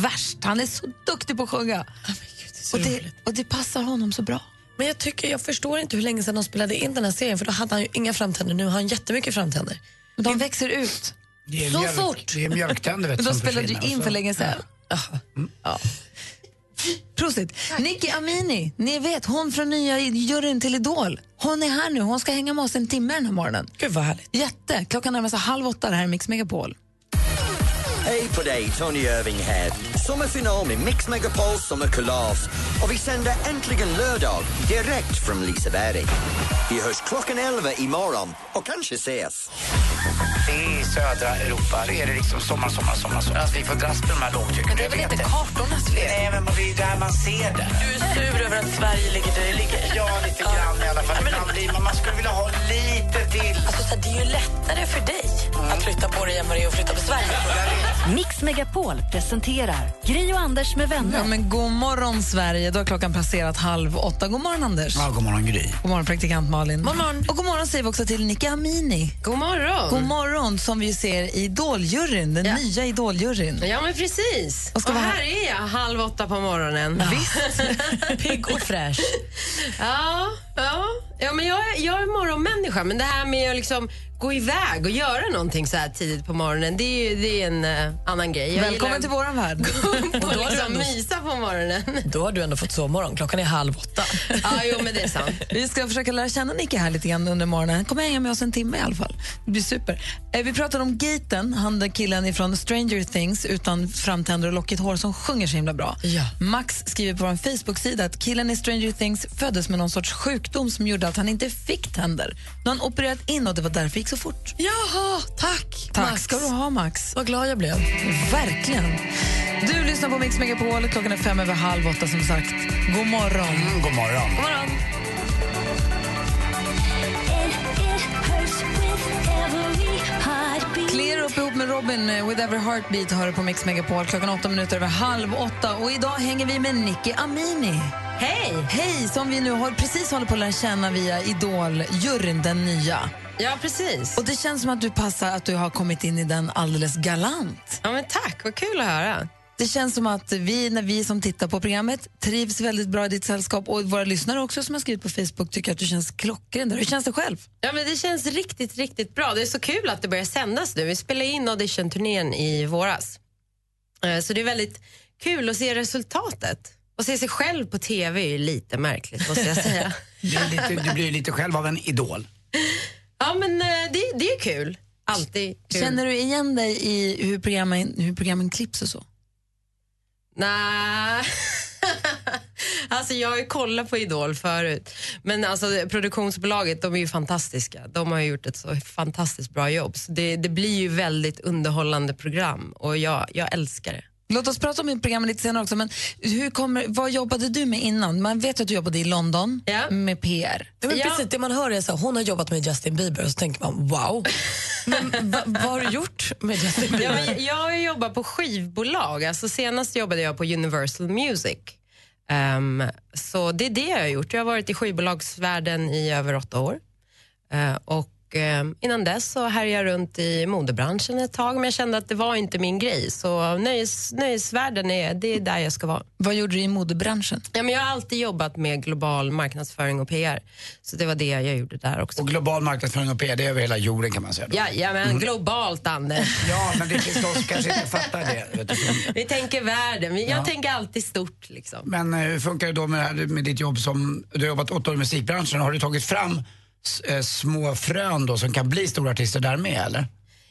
värst. Han är så duktig på att sjunga. och, det, och det passar honom så bra. Men jag tycker, jag förstår inte hur länge sedan de spelade in den här serien för då hade han ju inga framtänder, nu har han jättemycket framtänder. De växer ut. Det är Så mjölk, fort. Det är mjölktänder vet de spelade ju in för så- länge sedan. Ja. Prosit. Nicky Amini, ni vet hon från nya juryn till Idol. Hon är här nu, hon ska hänga med oss en timme den här morgonen. Gud vad härligt. Jätte. Klockan närmar sig halv åtta, det här är Mix Megapol. Hej på dig, Tony Irving här. Sommarfinal med Mix Megapols sommarkalas. Och vi sänder äntligen lördag direkt från Liseberg. Vi hörs klockan 11 imorgon och kanske ses. I södra Europa är det liksom sommar, sommar, sommar. sommar. Alltså, vi får dras med de här lågtrycken. Men det är väl inte kartornas fel? Nej, men det är där man ser det. Du är sur över att Sverige ligger där det ligger. Ja, lite grann i alla fall. Blir man, skulle vilja ha lite till. Alltså, det är ju lättare för dig att flytta på dig det är att flytta på Sverige. Mix Megapol presenterar Gri och Anders med vänner. Ja, men god morgon, Sverige. Då har klockan passerat halv åtta. God morgon, Anders. Ja, god morgon, Gry. God morgon, praktikant Malin. God morgon. Och god morgon säger vi också till Nicky Amini. God morgon. God morgon, som vi ser i Idoljuryn, den nya Idoljuryn. Ja, men precis. Och Och, ska vara här är jag halv åtta på morgonen. Visst. Pigg och fräsch. Ja, ja. ja men jag, jag är morgonmänniska, men det här med att liksom gå iväg och göra någonting så här tidigt på morgonen, det är, ju- det är en, eh, annan grej. Jag Välkommen till våran värld. att då har du liksom ändå- mysa på morgonen. Då har du ändå fått sovmorgon. Klockan är halv åtta. Ja, jo, men det är sant. Vi ska försöka lära känna Nicke här lite grann under morgonen. Kom hänga med oss en timme i alla fall. Det blir super. Eh, Vi pratade om Gaten, han den killen från Stranger Things utan framtänder och lockigt hår som sjunger så himla bra. Max skriver på vår Facebook-sida att killen i Stranger Things föddes med någon sorts sjukdom som gjorde att han inte fick tänder. Nu har han opererat in och det var därför det gick så fort. Jaha, tack Tack Max. ska du ha Max. Vad glad jag blev. Verkligen. Du lyssnar på Mix Megapol. Klockan är fem över halv åtta som sagt. God morgon. Mm, god morgon. God morgon. Clear upp ihop med Robin eh, With Every Heartbeat hör på Mix Megapol. Klockan åtta minuter över halv åtta. Och idag hänger vi med Nicky Amini. Hej! Hej! Som vi nu har precis håller på att lära känna via Idol-juryn, den nya. Ja, precis. Och det känns som att du passar att du har kommit in i den alldeles galant. Ja, men tack, vad kul att höra. Det känns som att vi, när vi som tittar på programmet trivs väldigt bra i ditt sällskap och våra lyssnare också som har skrivit på Facebook tycker att du känns klockren. där. Hur känns det själv? Ja, men det känns riktigt, riktigt bra. Det är så kul att det börjar sändas nu. Vi spelade in auditionturnén i våras. Eh, Så det är väldigt kul att se resultatet. Och se sig själv på TV är ju lite märkligt, måste jag säga. Du, lite, du blir lite själv av en idol. ja, men eh, det, det är kul. Alltid kul. Känner du igen dig i hur programmen, hur programmen klipps och så? Nej. alltså jag har ju kollat på Idol förut. Men alltså produktionsbolaget, de är ju fantastiska. De har ju gjort ett så fantastiskt bra jobb. Så det, det blir ju väldigt underhållande program och jag, jag älskar det. Låt oss prata om programmet lite senare också. Men hur kommer, vad jobbade du med innan? Man vet att du jobbade i London med PR. Ja, men precis, det man hör är så här, hon har jobbat med Justin Bieber och så tänker man wow. Men va, vad har du gjort med Justin Bieber? Ja, men jag har jobbat på skivbolag. Alltså senast jobbade jag på Universal Music. Ehm, så det är det jag har gjort. Jag har varit i skivbolagsvärlden i över åtta år. Eh, och ehm, innan dess så härjade jag runt i modebranschen ett tag men jag kände att det var inte min grej. Så nöjes, nöjesvärlden är, det är där jag ska vara. Vad gjorde du i modebranschen? Ja, men jag har alltid jobbat med global marknadsföring och PR. Så det var det jag gjorde där också. Och global marknadsföring och PR, det är över hela jorden kan man säga. Då. Ja, ja men globalt Anders. Ja, men det finns de som kanske inte fattar det. Vet du. Vi tänker världen. Jag Ja. tänker alltid stort liksom. Men eh, hur funkar det då med, med ditt jobb som, du har jobbat åtta år i musikbranschen, har du tagit fram eh, Eh, små frön då som kan bli stora artister där med eller?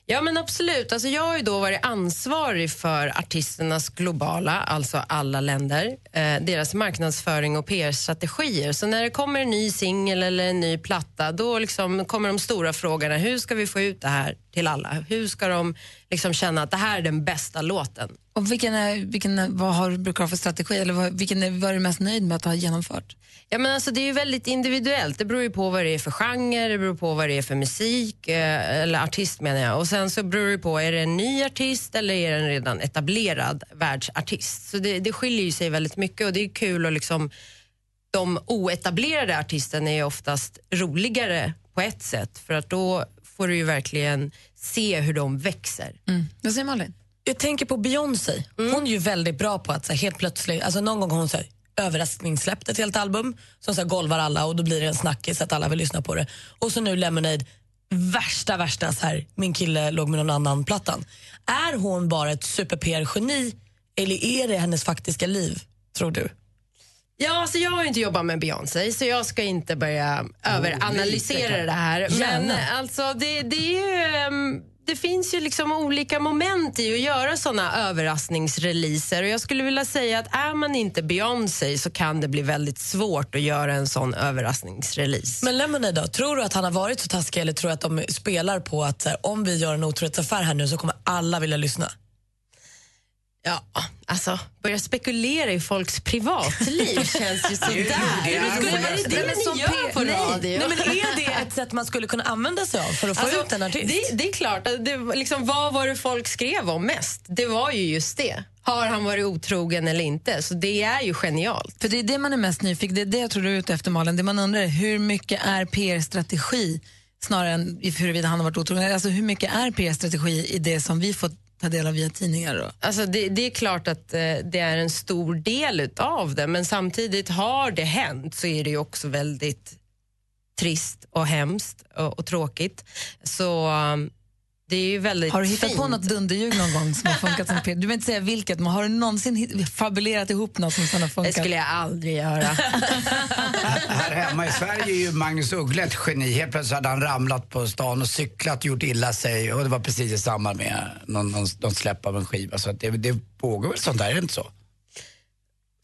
Ja men absolut. Alltså, jag har ju då varit ansvarig för artisternas globala, alltså alla länder, eh, deras marknadsföring och PR-strategier. Så när det kommer en ny singel eller en ny platta, då liksom kommer de stora frågorna. Hur ska vi få ut det här till alla? Hur ska de liksom känna att det här är den bästa låten? Och vilken är, vilken är, vad har du ha för strategi? Eller vad, vilken är, vad är du mest nöjd med att ha genomfört? Ja, men alltså, det är ju väldigt individuellt. Det beror ju på vad det är för genre, det beror på vad det är för musik, eh, eller artist menar jag. Och sen så beror det på, är det en ny artist eller är det en redan etablerad världsartist? Så det, det skiljer ju sig väldigt mycket och det är kul att liksom, de oetablerade artisterna är oftast roligare på ett sätt för att då får du ju verkligen se hur de växer. Vad säger Malin? Jag tänker på Beyoncé. Hon är ju väldigt bra på att så här, helt plötsligt, alltså någon gång har hon så här, överraskningssläppt ett helt album som så här, golvar alla och då blir det en snackis att alla vill lyssna på det. Och så nu Lemonade, värsta värsta så här, min kille låg med någon annan plattan. Är hon bara ett super-PR-geni eller är det hennes faktiska liv, tror du? Ja, alltså jag har ju inte jobbat med Beyoncé så jag ska inte börja överanalysera det här. Men alltså det, det är ju... ehm, det finns ju liksom olika moment i att göra såna överraskningsreleaser och jag skulle vilja säga att är man inte Beyoncé så kan det bli väldigt svårt att göra en sån överraskningsrelease. Men Lemonade då, tror du att han har varit så taskig eller tror du att de spelar på att så här, om vi gör en otrohetsaffär här nu så kommer alla vilja lyssna? Ja, alltså börja spekulera i folks privatliv känns ju sådär. det är det Skulle- är det det men ni som gör P- på radio? nej, men är det ett sätt man skulle kunna använda sig av för att få Alltså, ut en artist? Det, det är klart. att Det, liksom, vad var det folk skrev om mest? Det var ju just det. Har han varit otrogen eller inte? Så det är ju genialt. För det är det man är mest nyfiken Det är det jag tror du är ute efter Malin. Det man undrar är hur mycket är PR-strategi snarare än huruvida han har varit otrogen. Alltså hur mycket är PR-strategi i det som vi får ta del av via tidningar? Då? Alltså det, det är klart att eh, det är en stor del av det men samtidigt har det hänt så är det ju också väldigt trist och hemskt och, och tråkigt. Så um, det är ju väldigt Har du hittat fint. på något dunderljug någon gång som har funkat som Peter? Du behöver inte säga vilket, men har du någonsin fabulerat ihop något som har funkat? Det skulle jag aldrig göra. Här hemma i Sverige är ju Magnus Uggla ett geni. Helt plötsligt hade han ramlat på stan och cyklat och gjort illa sig. Och det var precis i samband med någon, någon, någon släpp av en skiva. Så det, det pågår väl sånt där, är det inte så?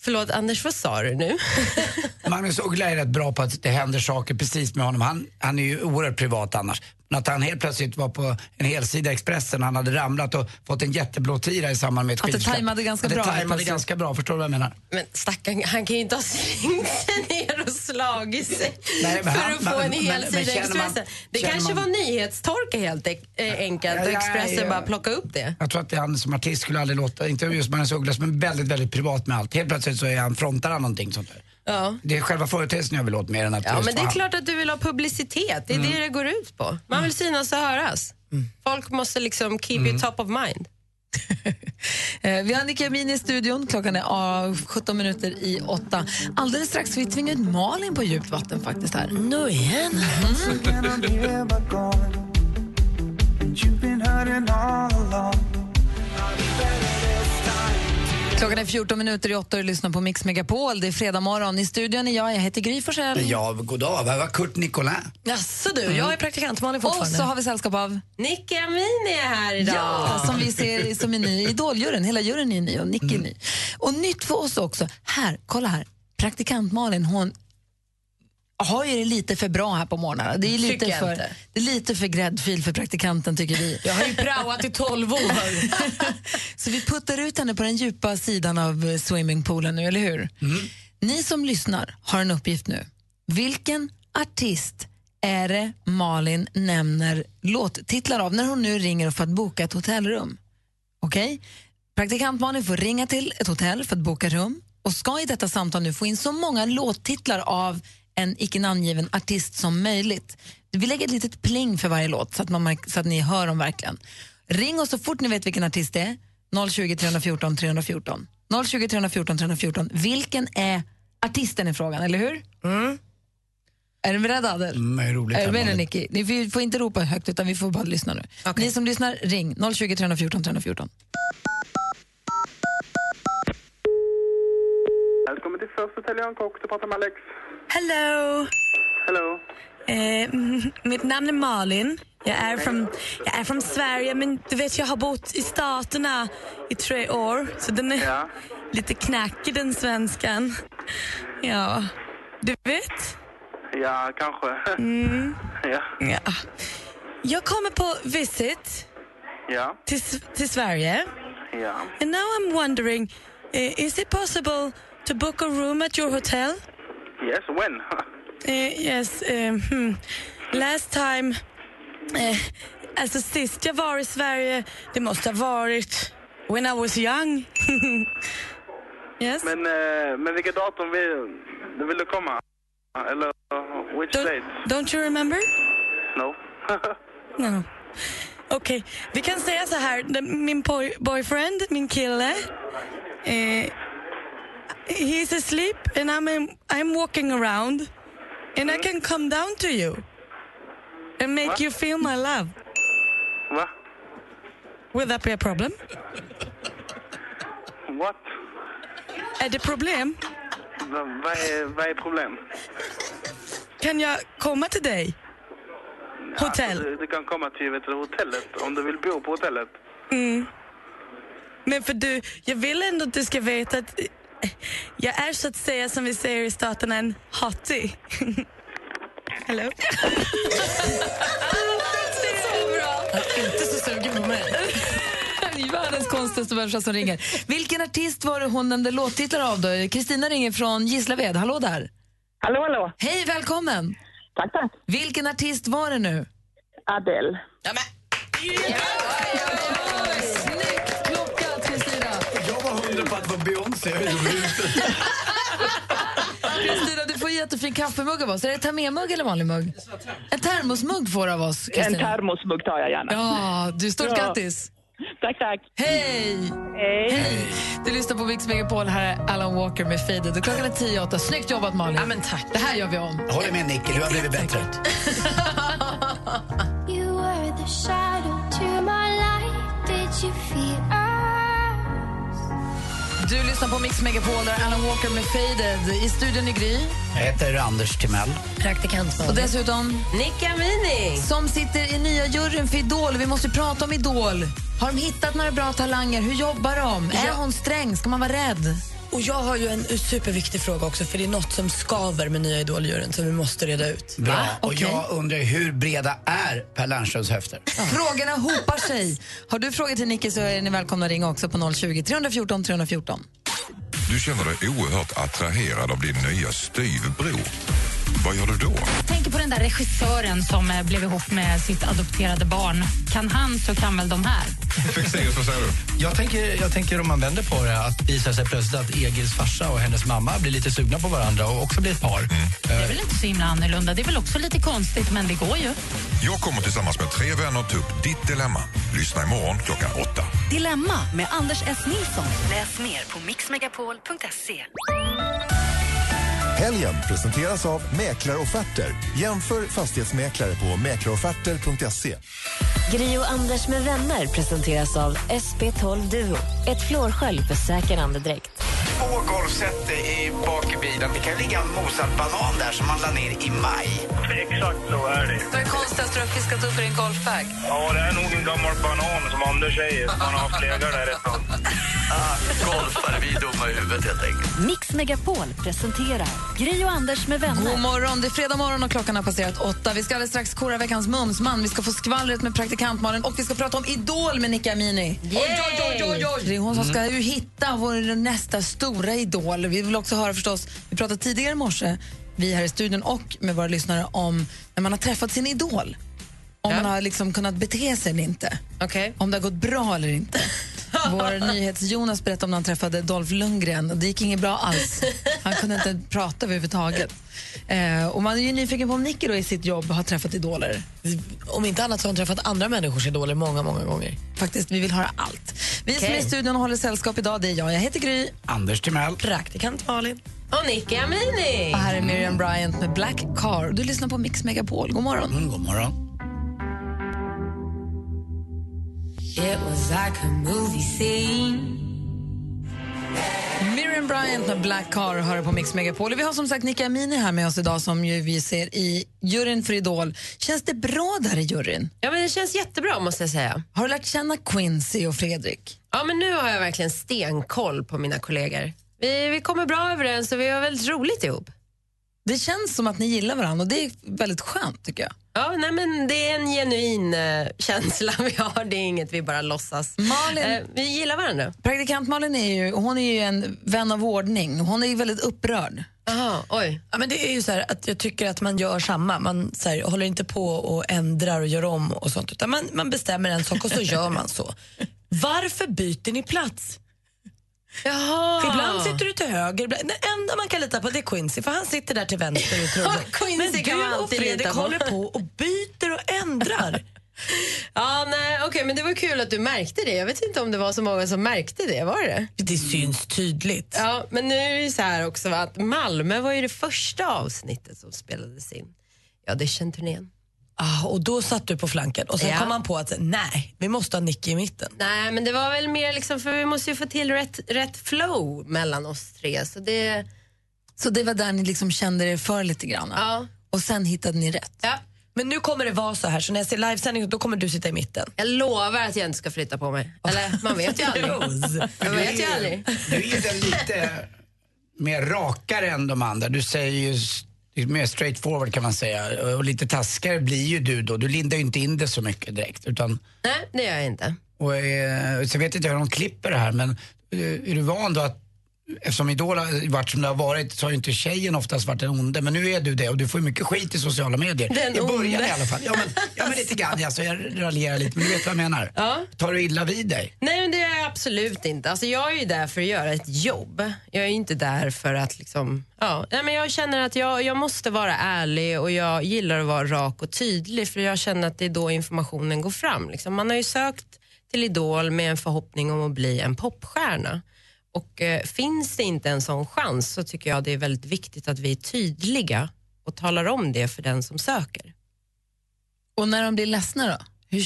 Förlåt, Anders, vad sa du nu? Magnus Uggla är rätt bra på att det händer saker precis med honom. Han, han är ju oerhört privat annars. Men att han helt plötsligt var på en helsida i Expressen, han hade ramlat och fått en jätteblå tira i samband med ett Att det tajmade ganska Att bra Det tajmade ganska bra, förstår du vad jag menar? Men stackarn, han kan ju inte ha slängt sig ner och slagit sig Nej, för han- att få men- en hel men- men sida i känner man- Expressen. det kanske man- var nyhetstorka helt e- eh, enkelt och Ja, ja, Expressen ja. bara plocka upp det. Jag tror att det, han som artist skulle aldrig låta, inte just Magnus Uggla, men väldigt, väldigt privat med allt. Helt plötsligt så är han, frontar han någonting sånt där. Ja. Det är själva företeelsen jag vill åt mer än att Ja, men det är klart att du vill ha publicitet. Det är Mm. det det går ut på. Man vill synas och höras. Folk måste liksom keep you top of mind. Eh, Vi har Annika Min i studion. Klockan är ah, 17 minuter i åtta. Alldeles strax vi tvinga ut Malin på djupt vatten faktiskt här. Nu igen? Klockan är 14 minuter i åtta och du lyssnar på Mix Megapol. Det är fredag morgon. I studion är jag, jag heter Gry Forssell. Ja, god dag. Det var Kurt Nicolin. Jaså du, jag är praktikant Malin Och fortfarande. så har vi sällskap av Nicky Amin är här idag. Ja, som vi ser som är ny i Idoljuryn. Hela juryn är ny och Nicky är ny. Och nytt för oss också. Här, kolla här. Praktikant Malin, hon har ju det lite för bra här på morgnarna. Det är lite, Tycker för, det är lite för gräddfil för praktikanten tycker vi. Jag har ju praoat i 12 år. Så vi puttar ut henne på den djupa sidan av eh, swimmingpoolen nu, eller hur? Ni som lyssnar har en uppgift nu. Vilken artist är det Malin nämner låttitlar av när hon nu ringer för att boka ett hotellrum? Okej? Praktikant Malin får ringa till ett hotell för att boka rum och ska i detta samtal nu få in så många låttitlar av en icke namngiven artist som möjligt. Vi lägger ett litet pling för varje låt så att, man så att ni hör dem verkligen. Ring oss så fort ni vet vilken artist det är. 020 314 314. 020 314 314. Vilken är artisten i frågan, eller hur? Är du beredd, Adel? Mm, är roligt. Är du med nu, Malin. Nicky? Ni får- inte ropa högt, utan vi får bara lyssna nu. Ni som lyssnar, ring 020 314 314. Välkommen till Först Hotell Jan Kock, du pratar med Alex. Hello! Hello. Eh, mitt namn är Malin. Jag är, från, jag är från Sverige, men du vet jag har bott i Staterna i tre år. Så den är lite knackig den svenskan. Ja, du vet? Ja, kanske. Mm. Ja. Ja. Jag kommer på visit Ja. till, till Sverige. Ja. And now I'm wondering, uh, is it possible to book a room at your hotel? Yes, when? Eh, yes, um, hmm. last time... Eh, alltså sist jag var i Sverige, det måste ha varit when I was young. yes? Men, eh, men vilket datum vill, vill du komma? Eller uh, which date? Don't you remember? No. No. Okej, vi kan säga så här. Min boy, boyfriend, min kille, eh, he's asleep and I'm, in, I'm walking around and I can come down to you and make you feel my love. Va? Will that be a problem? What? Är det problem? Va, vad, är, vad är problem? Kan jag komma till dig? Hotell? Alltså, du, du kan komma till vet du, hotellet om du vill bo på hotellet. Mm. Men för du, jag vill ändå att du ska veta att jag är så att säga som vi säger i staterna en hottie. Hello? Inte så sugen på mig. Världens konstigaste människa som ringer. Vilken artist var det hon nämnde låttitlar av? då? Kristina ringer från Gislaved. Hallå där. Hallå, hallå. Hej, välkommen. Tack, tack. Vilken artist var det nu? Adele. Snyggt plockat, Kristina. Jag var hundra på att det var Beyoncé. Kristina, du får en jättefin kaffemugg av oss. Är det termemugg eller vanlig mugg? En termosmugg får du av oss, En Kristina. termosmugg tar jag gärna. Ja, du, stort Ja. grattis. Tack, tack. Hej! Hej! Du lyssnar på Mix Megapol. Här är Alan Walker med Faded. Och Klockan är tio åtta. Snyggt jobbat, Malin. Ja, men tack. Det här gör vi om. Jag håller med Nicky, du har blivit bättre. You were the shadow to lyssnar på Mix Megapol där Alan Walker med Faded. I studion i Gry. Jag heter Anders Timell. Praktikant Och dessutom Nicka Mini. som sitter i nya juryn för Idol. Vi måste prata om Idol. Har de hittat några bra talanger? Hur jobbar de? Är Ja. hon sträng? Ska man vara rädd? Och jag har ju en superviktig fråga också, för det är något som skaver med nya Idoljuryn som vi måste reda ut. Bra. Och Okej. jag undrar hur breda är Per Lernströms höfter? Frågorna hopar sig. Har du frågor till Nicky så är ni välkomna att ringa också på 020 314 314. Du känner dig oerhört attraherad av din nya styvbror. Vad gör du då? tänker på den där regissören som eh, blev ihop med sitt adopterade barn. Kan han så kan väl de här. Fexeus, vad säger du? Jag tänker, jag tänker om man vänder på det, att det visar sig plötsligt att Egils farsa och hennes mamma blir lite sugna på varandra och också blir ett par. Det är väl inte så himla annorlunda. Det är väl också lite konstigt, men det går ju. Jag kommer tillsammans med tre vänner ta upp ditt dilemma. Lyssna imorgon klockan åtta. Dilemma med Anders S. Nilsson. Läs mer på mixmegapol.se. Helgen presenteras av Mäklarofferter. Jämför fastighetsmäklare på mäklarofferter.se. Gri och Anders med vänner presenteras av SP12 Duo. Ett flårskölj för säker andedräkt. Två golfset i bak i bilen. Det kan ligga en mosad banan där som man la ner i maj. Exakt så är det. Vad är konstigast du har fiskat upp i din golfbag? Ja, det är nog en gammal banan som Anders säger. Man har haft legat där ett tag. Golfare, vi är dumma i huvudet helt enkelt. Mix Megapol presenterar Gri och Anders med vänner. God morgon, det är fredag morgon och klockan har passerat åtta. Vi ska alldeles strax kora veckans mumsman. Vi ska få skvallret med praktikant Malin och vi ska prata om Idol med Nicka Amini. Oj, oj, oj, oj, oj. Det är hon som ska ju hitta vår nästa stora idol. Vi vill också höra förstås, vi pratade tidigare i morse, vi här i studion och med våra lyssnare om när man har träffat sin idol. Om man har liksom kunnat bete sig eller inte. Om det har gått bra eller inte. Vår nyhets-Jonas berättade om när han träffade Dolph Lundgren och det gick inget bra alls. Han kunde inte prata överhuvudtaget. Eh, och man är ju nyfiken på om Nicky då i sitt jobb har träffat idoler. Om inte annat så har hon träffat andra människors idoler många, många gånger. Faktiskt, vi vill höra allt. Vi som är i studion och håller sällskap idag, det är jag. Jag heter Gry. Anders Timell. Praktikant Malin. Och Nicky Amini. Och här är Miriam Bryant med Black Car. Du lyssnar på Mix Megapol. God morgon. Mm, god morgon. It was like a movie scene. Miriam Bryant med Black Car hör på Mix Megapol. Och Vi har som sagt Nicka Amini här med oss idag som ju vi ser i juryn för Idol. Känns det bra där i juryn? Ja, men det känns jättebra måste jag säga. Har du lärt känna Quincy och Fredrik? Ja, men nu har jag verkligen stenkoll på mina kollegor. Vi, vi kommer bra överens och vi har väldigt roligt ihop. Det känns som att ni gillar varandra och det är väldigt skönt tycker jag. Ja, nej, men det är en genuin eh, känsla vi har. Det är inget vi bara låtsas. Malin, Eh, vi gillar varandra. Praktikant Malin är ju, hon är ju en vän av ordning. Hon är ju väldigt upprörd. Aha, oj. Ja, men det är ju så här att jag tycker att man gör samma. Man så här, håller inte på och ändrar och gör om och sånt. Utan man, man bestämmer en sak och så gör man så. Varför byter ni plats? Jaha. För ibland sitter du till höger. Det enda man kan lita på det är Quincy, för han sitter där till vänster i. Quincy Men du och Fredrik håller på och byter och ändrar. Ja, nej, okej, men det var kul att du märkte det. Jag vet inte om det var så många som märkte det. Var det? Det syns tydligt. Ja, men nu är det så här också att Malmö var ju det första avsnittet som spelades in. Ja, audition-turnén. Ah, och då satt du på flanken och sen Ja. kom man på att nej, vi måste ha Nicky i mitten. Nej, men det var väl mer liksom, för vi måste ju få till rätt, rätt flow mellan oss tre. Så det... Så det var där ni liksom kände er för lite grann? Ja. Och sen hittade ni rätt? Ja. Men nu kommer det vara så här, så när jag ser livesändning då kommer du sitta i mitten. Jag lovar att jag inte ska flytta på mig. Eller man vet ju aldrig. man vet ju aldrig. Du är lite mer rakare än de andra. Du säger ju s- mer straight forward kan man säga. Och lite taskigare blir ju du då. Du lindar ju inte in det så mycket direkt. Utan, Nej, det gör jag inte. och, eh, så vet inte jag hur de klipper det här men eh, är du van då att Eftersom Idol har varit som det har varit så har ju inte tjejen oftast varit den onde. Men nu är du det och du får ju mycket skit i sociala medier. Den I början onde. i alla fall. Ja men, ja, men lite grann. Alltså, jag raljerar lite men du vet vad jag menar. Ja. Tar du illa vid dig? Nej, men det är jag absolut inte. Alltså, jag är ju där för att göra ett jobb. Jag är ju inte där för att liksom... Ja. Nej, men jag känner att jag, jag måste vara ärlig och jag gillar att vara rak och tydlig för jag känner att det är då informationen går fram. Liksom. Man har ju sökt till Idol med en förhoppning om att bli en popstjärna. Och eh, finns det inte en sån chans så tycker jag det är väldigt viktigt att vi är tydliga och talar om det för den som söker. Och när de blir ledsna då? Hur,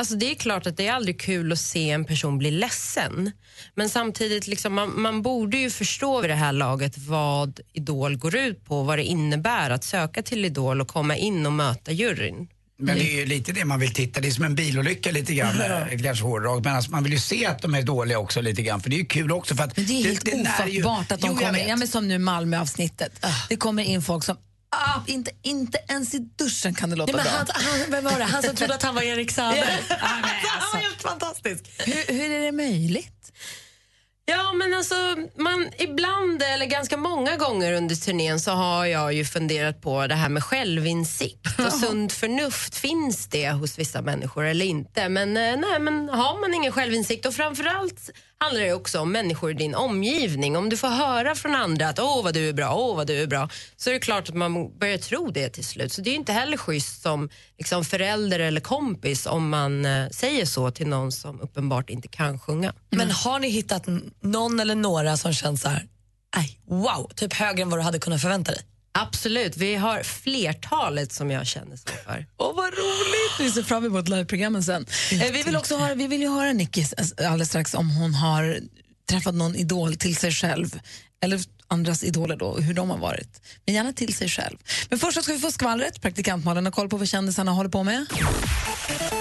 Alltså det är klart att det är aldrig kul att se en person bli ledsen. Men samtidigt, liksom, man, man borde ju förstå vid det här laget vad Idol går ut på, vad det innebär att söka till Idol och komma in och möta juryn. Men det är ju lite det man vill titta, det är som en bilolycka lite grann, eh, kanske hårdrag. Men alltså man vill ju se att de är dåliga också lite grann, för det är ju kul också för att... Men det är helt när ju- ofattbart att de Jo, kommer vet. ja, men som nu Malmö-avsnittet. Det kommer in folk som ah, inte, inte ens i duschen kan det låta Nej, men bra. han, han, vem var det? Han som trodde att han var Erik Saade. Han var helt fantastisk. Hur, hur är det möjligt? Ja, men alltså, man, ibland, eller ganska många gånger under turnén så har jag ju funderat på det här med självinsikt och sunt förnuft. Finns det hos vissa människor eller inte? Men, eh, nej, men har man ingen självinsikt och framförallt handlar det också om människor i din omgivning. Om du får höra från andra att åh vad du är bra, åh vad du är bra, så är det klart att man börjar tro det till slut. Så det är inte heller schysst som liksom, förälder eller kompis om man eh, säger så till någon som uppenbart inte kan sjunga. Men har ni hittat någon eller några som känns så här, wow, typ högre än vad du hade kunnat förvänta dig? Absolut, vi har flertalet som jag känner så för. Åh, vad roligt! Vi ser fram emot liveprogrammen sen. Eh, vi, vill också höra, vi vill ju höra Nicky alldeles strax om hon har träffat någon idol till sig själv eller andras idoler då, hur de har varit. Men gärna till sig själv. Men först ska vi få skvallret. Praktikantmalen har koll på vad kändisarna håller på med.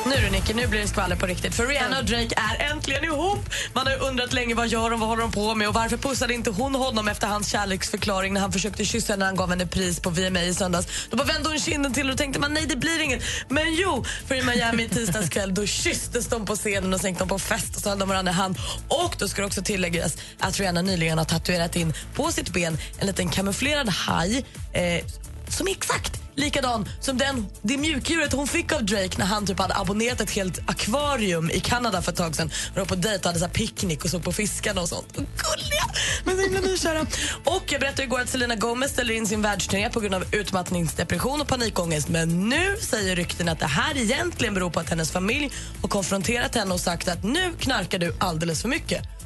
Nu du Nicky, nu blir det skvaller på riktigt. För Rihanna och Drake är äntligen ihop. Man har ju undrat länge vad gör de, vad håller de på med och varför pussade inte hon honom efter hans kärleksförklaring när han försökte kyssa henne när han gav henne pris på VMA i söndags. Då bara vände hon kinden till och tänkte man nej det blir inget. Men jo, för i Miami i tisdags kväll då kysstes de på scenen och sen gick de på fest och så höll de varandra i hand. Och då ska det också tilläggas att Rihanna nyligen har tatuerat in på sitt ben en liten kamouflerad haj eh, som är exakt likadan som den, det mjukdjuret hon fick av Drake när han typ hade abonnerat ett helt akvarium i Kanada för ett tag sedan. De var på dejt och hade så här picknick och såg på fiskarna och sånt. Och gulliga! Men så himla nykära. Och jag berättade igår att Selena Gomez ställer in sin världsturné på grund av utmattningsdepression och panikångest. Men nu säger rykten att det här egentligen beror på att hennes familj har konfronterat henne och sagt att nu knarkar du alldeles för mycket.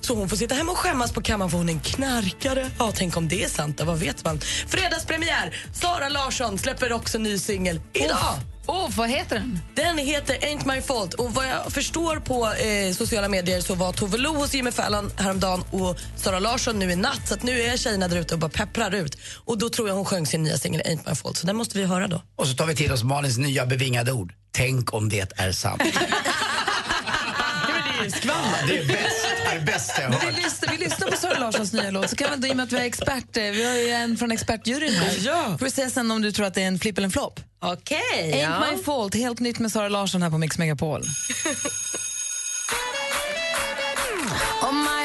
Så hon får sitta hemma och skämmas på kammaren för hon är en knarkare. Ja, tänk om det är sant, då, vad vet man? Fredagspremiär! Sara Larsson släpper också ny singel idag. Åh, oh, vad heter den? Den heter Ain't My Fault. Och vad jag förstår på eh, sociala medier så var Tove Lo hos Jimmy Fallon häromdagen och Sara Larsson nu i natt. Så att nu är tjejerna där ute och bara pepprar ut. Och då tror jag hon sjöng sin nya singel Ain't My Fault. Så den måste vi höra då. Och så tar vi till oss Malins nya bevingade ord. Tänk om det är sant. det är ju skvaller. Det är bäst, det är bäst jag har hört. vi, lyssnar, vi lyssnar på Sara Larssons nya låt, så kan väl i och med att vi har expert, eh, vi har ju en från expertjuryn här. Ja. Får vi se sen om du tror att det är en flipp eller en flopp. Okej. Ain't ja. my fault, helt nytt med Sara Larsson här på Mix Megapol. Oh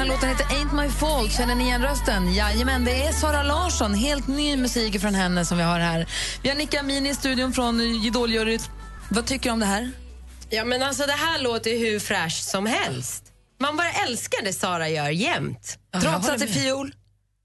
här låten heter Ain't My Fault. Känner ni igen rösten? Jajamän, det är Sara Larsson. Helt ny musik från henne som vi har här. Vi har Nicka Amin i studion från Idoljury. Vad tycker du om det här? Ja, men alltså, det här låter hur fräscht som helst. Man bara älskar det Sara gör jämt. Trots att det är fiol?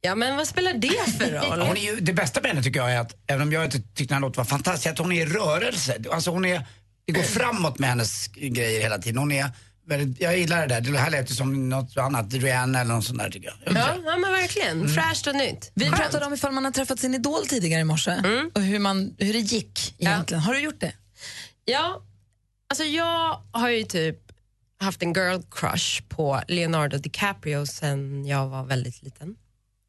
Ja, men vad spelar det för roll? Hon är ju, det bästa med henne tycker jag är att, även om jag inte tyckte den här låten var fantastisk, att hon är i rörelse. Alltså hon är, det går framåt med hennes grejer hela tiden. Hon är väldigt, jag gillar det där. Det här lät ju som något annat, Rihanna eller något sånt där tycker jag. Ja, ja men verkligen. Fräscht och nytt. Vi pratade om ifall man har träffat sin idol tidigare i morse och hur, man, hur det gick egentligen. Har du gjort det? Ja, alltså jag har ju typ haft en girl crush på Leonardo DiCaprio sen jag var väldigt liten.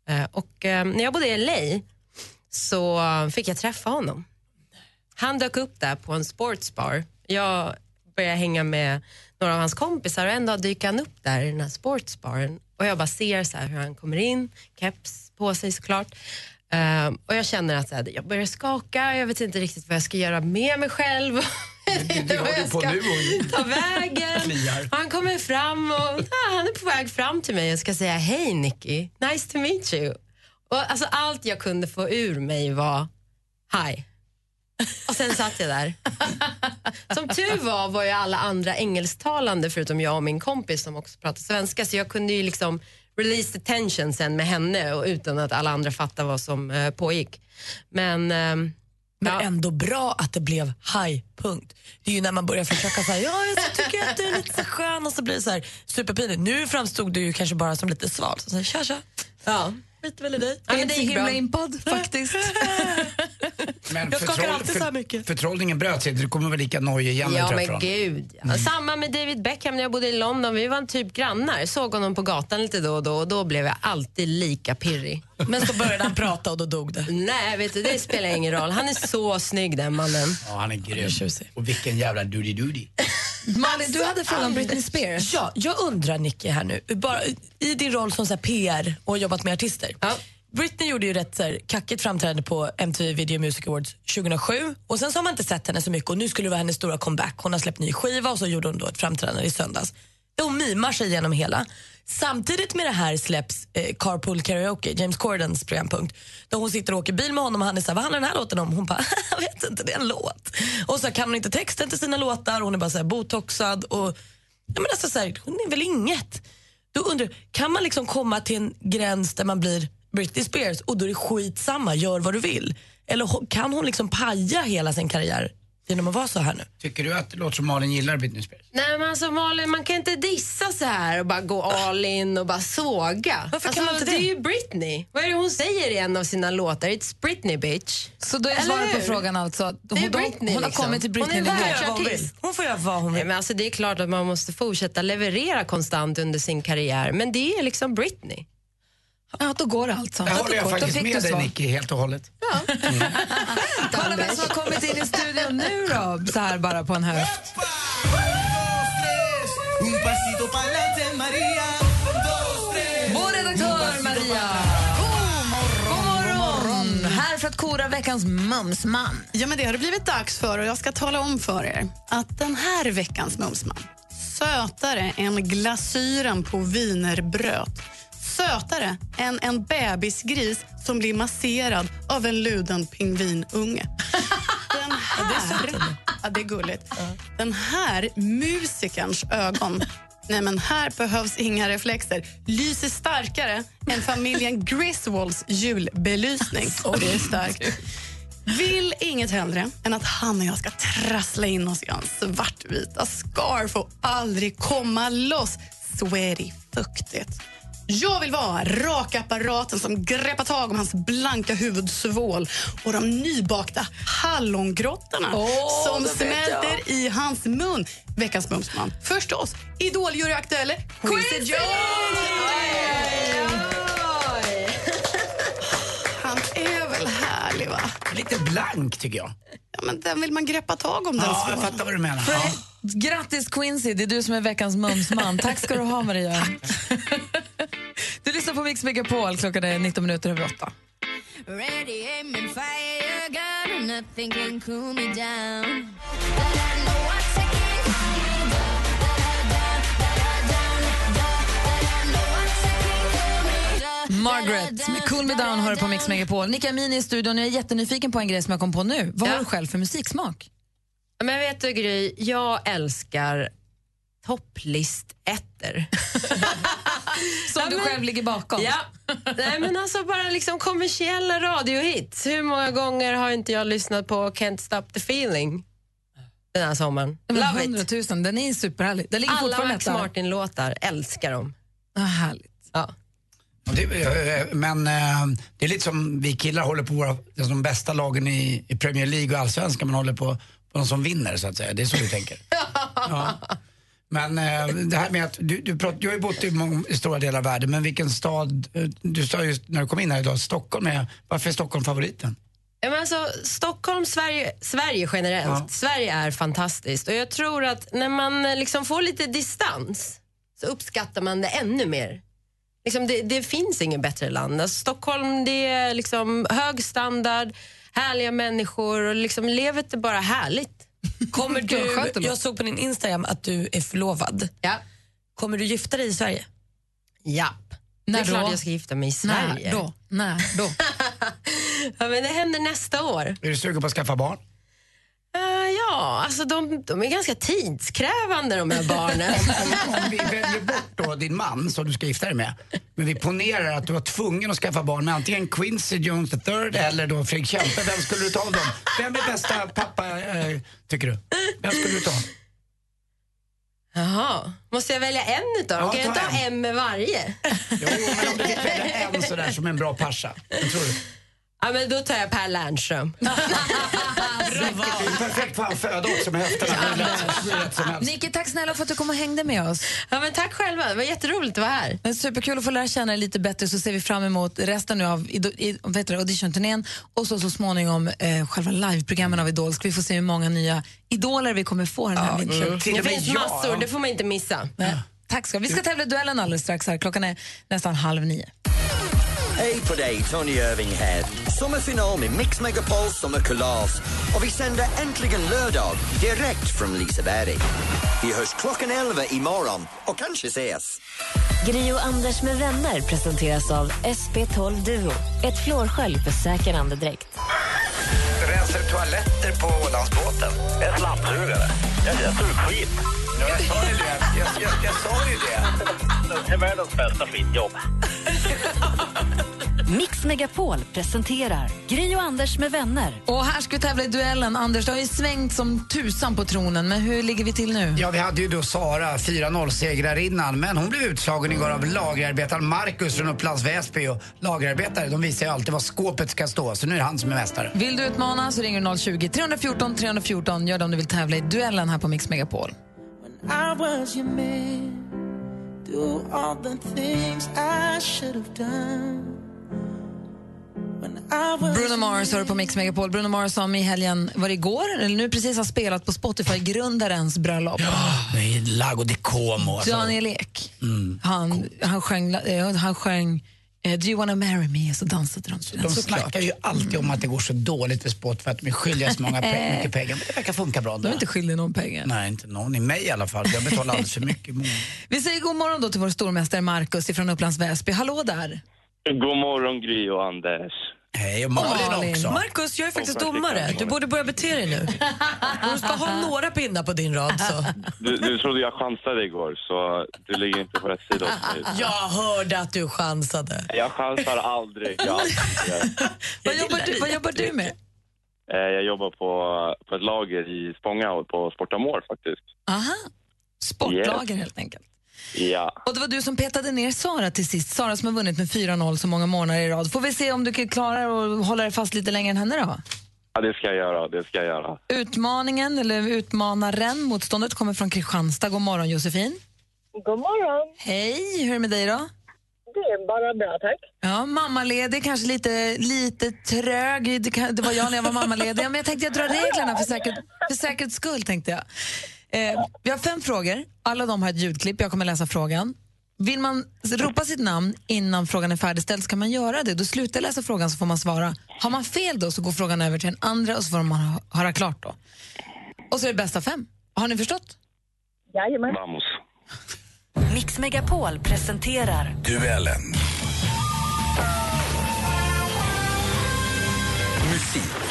Eh, Och eh, när jag bodde i LA så fick jag träffa honom. Han dök upp där på en sportsbar. Jag började hänga med några av hans kompisar och en dag dyker han upp där i den här sportsbaren och jag bara ser så hur han kommer in, keps på sig såklart. Eh, och jag känner att så här, jag börjar skaka, jag vet inte riktigt vad jag ska göra med mig själv. Det har du på nu och ta vägen. han kommer fram och ah, han är på väg fram till mig och ska säga hej Nicky, nice to meet you. Och alltså allt jag kunde få ur mig var hi. Och sen satt jag där. Tur var var ju alla andra engelsktalande förutom jag och min kompis som också pratar svenska så jag kunde ju liksom release the tension sen med henne och utan att alla andra fattade vad som eh, pågick. Men ehm, Men ändå bra att det blev high-punkt. Det är ju när man börjar försöka säga ja, jag tycker att du är lite så skön och så blir det så här superpinigt. Nu framstod du ju kanske bara som lite sval. Så, så här, tja, tja. Ja. Skiter väl i dig. Är men det inte gick himla impad faktiskt. Men Jag skakar alltid så här mycket. Förtrollningen bröt sig, du kommer väl lika nojig igen Ja men gud. Ja. Samma med David Beckham när jag bodde i London. Vi var en typ grannar. Såg honom på gatan lite då och då och då blev jag alltid lika pirrig. Men så började han prata och då dog det. Nej, vet du, det spelar ingen roll. Han är så snygg den mannen. Ja, han är grym. Och vilken jävla doody-doody. Malin, du hade frågan om Britney Spears. Ja, jag undrar Nicky här nu, bara, i din roll som så här, PR och jobbat med artister. Britney gjorde ju rätt så här, kackigt framträdande på MTV Video Music Awards 2007 och sen så har man inte sett henne så mycket och nu skulle det vara hennes stora comeback. Hon har släppt ny skiva och så gjorde hon då ett framträdande i söndags. Hon mimar sig igenom hela. Samtidigt med det här släpps eh, Carpool Karaoke, James Cordens programpunkt. Där hon sitter och åker bil med honom och han är såhär, vad handlar den här låten om? Hon bara, jag vet inte, det är en låt. Och så kan hon inte texten till sina låtar, hon är bara så här botoxad och ja, men alltså så här, hon är väl inget. Då undrar kan man liksom komma till en gräns där man blir Britney Spears och då är det skitsamma, gör vad du vill? Eller kan hon liksom paja hela sin karriär genom att vara så här nu? Tycker du att det låter som Malin gillar Britney Spears? Nej men alltså Malin, man kan inte dissa så här och bara gå all in och bara såga. Varför alltså, kan man inte det? är det? ju Britney. Vad är det hon säger i en av sina låtar? It's Britney bitch. Så då är Eller svaret på frågan alltså att Det är hon, Britney, hon har liksom. kommit till Hon är världsartist. Hon får göra vad hon vill. Nej, men alltså, det är klart att man måste fortsätta leverera konstant under sin karriär, men det är liksom Britney. Ja, då går det alltså. Där håller jag faktiskt med dig. Nicky helt och hållet. Kolla vem som har kommit in i studion nu då, så här bara på en höft. Vår redaktör Maria. God morgon. Här för att kora veckans mumsman. Ja, men det har det blivit dags för och jag ska tala om för er att den här veckans mumsman sötare än glasyren på wienerbröd. Sötare än en bebisgris som blir masserad av en luden pingvinunge. Den här, ja, det är gulligt. Den här musikerns ögon Nej, men här behövs inga reflexer. Lyser starkare än familjen Griswolds julbelysning. Och det är starkt. Vill inget hellre än att han och jag ska trassla in oss i hans svartvita scarf och aldrig komma loss. Sweaty fuktigt. Jag vill vara rakapparaten som greppar tag om hans blanka huvudsvål och de nybakta hallongrottorna Åh, som smälter i hans mun. Veckans Mumsman. Förstås, Idoljuryaktuelle Quincy Jones! Han är väl härlig, va? Lite blank tycker jag. Ja, men den vill man greppa tag om. Den Ja, jag fattar vad du menar. För- Ja. Grattis Quincy, det är du som är veckans mumsman. Tack ska du ha Maria. Du lyssnar på Mix Megapol, klockan är 19 minuter över 8. Ready, aim, and fire, gun, and nothing can cool me down. Margaret med Cool Me Down du på Mix Megapol. Nicka Mini i studion. Jag är jättenyfiken på en grej som jag kom på nu. Vad har du själv för musiksmak? Men vet du Gry, jag älskar topplistettor. Som du själv ligger bakom? Ja. Nej, men alltså bara liksom kommersiella radiohits. Hur många gånger har inte jag lyssnat på Can't Stop The Feeling den här sommaren? Men Love it. 100 000, den är superhärlig. Den ligger Alla Max där. Martin-låtar, älskar dem. Ah, härligt. Ja. Det, eh, men eh, det är lite som vi killar håller på våra, alltså de bästa lagen i, i Premier League och Allsvenskan, man håller på, på de som vinner så att säga. Det är så du tänker. Ja. Men eh, det här med att du, du, pratar, du har ju bott i, många, i stora delar av världen, men vilken stad, eh, du sa just när du kom in här idag, Stockholm är, varför är Stockholm favoriten? Ja, men alltså, Stockholm, Sverige, Sverige generellt. Ja. Sverige är fantastiskt och jag tror att när man eh, liksom får lite distans så uppskattar man det ännu mer. Liksom det, det finns inget bättre land. Alltså, Stockholm det är liksom hög standard, härliga människor och liksom livet är bara härligt. Kommer du, jag såg på din Instagram att du är förlovad. Ja. Kommer du gifta dig i Sverige? Japp. När det är klart då? jag ska gifta mig i Sverige. När då? När då? Ja, men det händer nästa år. Är du sugen på att skaffa barn? Eh, Ja, alltså de, de är ganska tidskrävande de här barnen. om, om vi väljer bort då din man som du ska gifta dig med, men vi ponerar att du var tvungen att skaffa barn med antingen Quincy Jones III eller då Fredrik Kempe, vem skulle du ta av dem? Vem är bästa pappa, eh, tycker du? Vem skulle du ta? Jaha, måste jag välja en utav dem? Ja, kan jag inte ha en med varje? Jo, men om du fick välja en sådär som en bra vem tror du? Ja, men då tar jag Per Lernström. Perfekt för han föda också med höfterna. Nicky, tack snälla för att du kom och hängde med oss. Ja, men tack själva, det var jätteroligt att vara här. Är superkul att få lära känna dig lite bättre så ser vi fram emot resten nu av auditionturnén och så, så småningom eh, själva liveprogrammen av Idol. Ska vi få se hur många nya idoler vi kommer få den här vintern. Mm. Det finns massor, det får man inte missa. Nej. Tack ska vi. Vi ska tävla i duellen alldeles strax. här. Klockan är nästan halv nio. Hej på dig, Tony Irving här. Sommarfinal med Mix Megapols sommarkalas. Och vi sänder äntligen lördag direkt från Liseberg. Vi hörs klockan 11 imorgon och kanske ses. Gri och Anders med vänner presenteras av SP12 Duo. Ett flårskölj för säker andedräkt. Rensar du toaletter på Ålandsbåten? En slamsugare. Jag, jag tog skit. Ja, jag sa ju det. Jag, jag, jag sa ju det. Det är världens bästa skitjobb. Mix Megapol presenterar Gri och Anders med vänner. Och här ska vi tävla i duellen. Anders, du har ju svängt som tusan på tronen, men hur ligger vi till nu? Ja, vi hade ju då Sara, 4-0-segrarinnan, men hon blev utslagen igår av lagerarbetaren Marcus från Upplands Väsby. Och lagerarbetare, de visar ju alltid var skåpet ska stå, så nu är det han som är mästare. Vill du utmana så ringer du 020 314 314. Gör det om du vill tävla i duellen här på Mix Megapol. I was your man. Bruno Mars hör på Mix Megapol. Bruno Mars som i helgen, var det igår, eller nu precis har spelat på Spotify, grundarens bröllop. Med Lago di Como. Alltså. Daniel Ek. Mm. Han, han sjöng, eh, han sjöng eh, Do you wanna marry me? Så dansade de till den De snackar ju alltid om att det går så dåligt för sport för att de är skyldiga så många pe- mycket pengar. Men det verkar funka bra. De är inte skyldiga någon pengar. Nej, inte någon i mig i alla fall. Jag betalar alldeles för mycket. Vi säger god morgon då till vår stormästare Markus från Upplands Väsby. Hallå där! God morgon Gry och Anders. Hej, och Malin också. Markus, jag är faktiskt domare. Du borde börja bete dig nu. Du ska ha några pinnar på din rad. Så. Du, du trodde jag chansade igår, så du ligger inte på rätt sida hos mig. Jag hörde att du chansade. Jag chansar aldrig. Jag, aldrig. Vad jobbar, du, vad jobbar du med? Eh, jag jobbar på, på ett lager i Spånga på Sportamor faktiskt. Aha, sportlager Yes. helt enkelt. Ja. Och det var du som petade ner Sara till sist. Sara som har vunnit med 4-0 så många månader i rad. Får vi se om du kan klara att hålla dig fast lite längre än henne då? ja, det ska jag göra. Det ska jag göra. Utmaningen, eller utmanaren, motståndet kommer från Kristianstad. God morgon Josefin. God morgon. Hej, hur är det med dig då? Det är bara bra, tack. Ja, mammaledig, kanske lite, lite trög. Det, var jag när jag var mammaledig. Ja, men jag tänkte jag drar reglerna för, säkerhet, för säkerhets skull. tänkte jag. Eh, vi har fem frågor. Alla de har ett ljudklipp. Jag kommer läsa frågan. Vill man ropa sitt namn innan frågan är färdigställd så kan man göra det. Då slutar läsa frågan så får man svara. Har man fel då så går frågan över till den andra och så får man hö- höra klart då. Och så är det bästa fem. Har ni förstått? Jajamän. Vamos. Mix Megapol presenterar Duellen. Musik.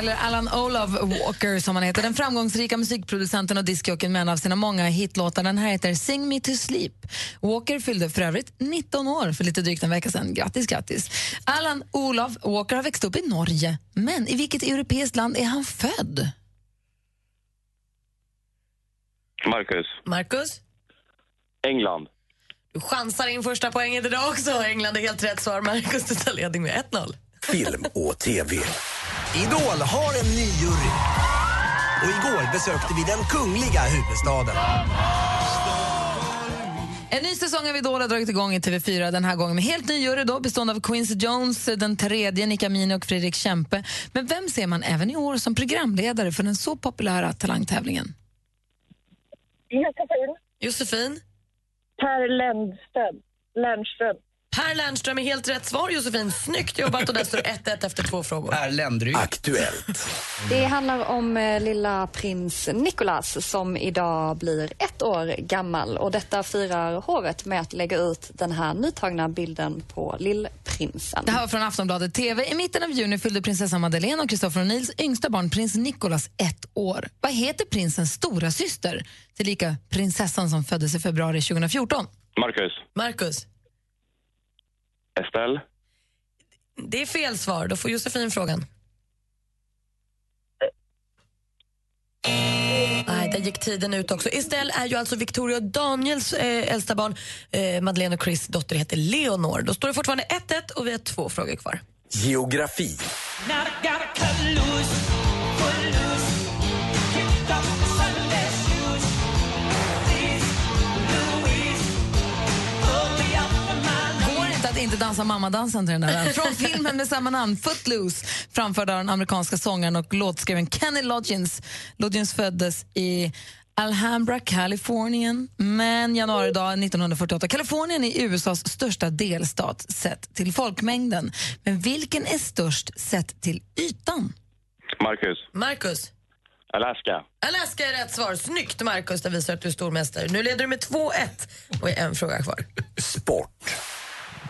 Eller Alan Olov Walker som han heter, den framgångsrika musikproducenten och discjockeyn med en av sina många hitlåtar. Den här heter Sing Me To Sleep. Walker fyllde för övrigt 19 år för lite drygt en vecka sedan. Grattis, grattis. Alan Olov Walker har växt upp i Norge, men i vilket europeiskt land är han född? Marcus. Markus, England. du chansar in första poängen idag också. England är helt rätt svar. Markus, du tar ledning med 1-0. Film och TV. Idol har en ny jury. Och igår besökte vi den kungliga huvudstaden. En ny säsong av Idol har dragit igång i TV4 den här gången med helt ny jury då, bestående av Quincy Jones, den tredje, Nika Mini och Fredrik Kempe. Men vem ser man även i år som programledare för den så populära talangtävlingen? Josefin. Josefin, Per Lennström. Lernström. Per Lernström är helt rätt svar. Josefin, snyggt jobbat och där står 1-1 efter två frågor. Per Ländry. Aktuellt. Det handlar om eh, lilla prins Nicolas som idag blir ett år gammal och detta firar hovet med att lägga ut den här nytagna bilden på lillprinsen. Det här var från Aftonbladet TV. I mitten av juni fyllde prinsessa Madeleine och Christopher O'Neills yngsta barn, prins Nicolas, ett år. Vad heter prinsens stora syster? tillika prinsessan som föddes i februari 2014? Marcus. Marcus, Estelle. det är fel svar. Då får Josefin frågan. Nej, där gick tiden ut också. Estelle är ju alltså Victoria och Daniels eh, äldsta barn. Eh, Madeleine och Chris dotter heter Leonor. Då står det fortfarande 1-1 och vi har två frågor kvar. Geografi. Inte dansa mammadansen till den där. Från filmen med samma namn, Footloose, framförd av den amerikanska sångaren och låtskrivaren Kenny Loggins. Loggins föddes i Alhambra, Kalifornien, men januaridag 1948. Kalifornien är USAs största delstat sett till folkmängden. Men vilken är störst sett till ytan? Marcus. Marcus, Alaska. Alaska är rätt svar. Snyggt Marcus, det visar att du är stormästare. Nu leder du med 2-1 och är en fråga kvar.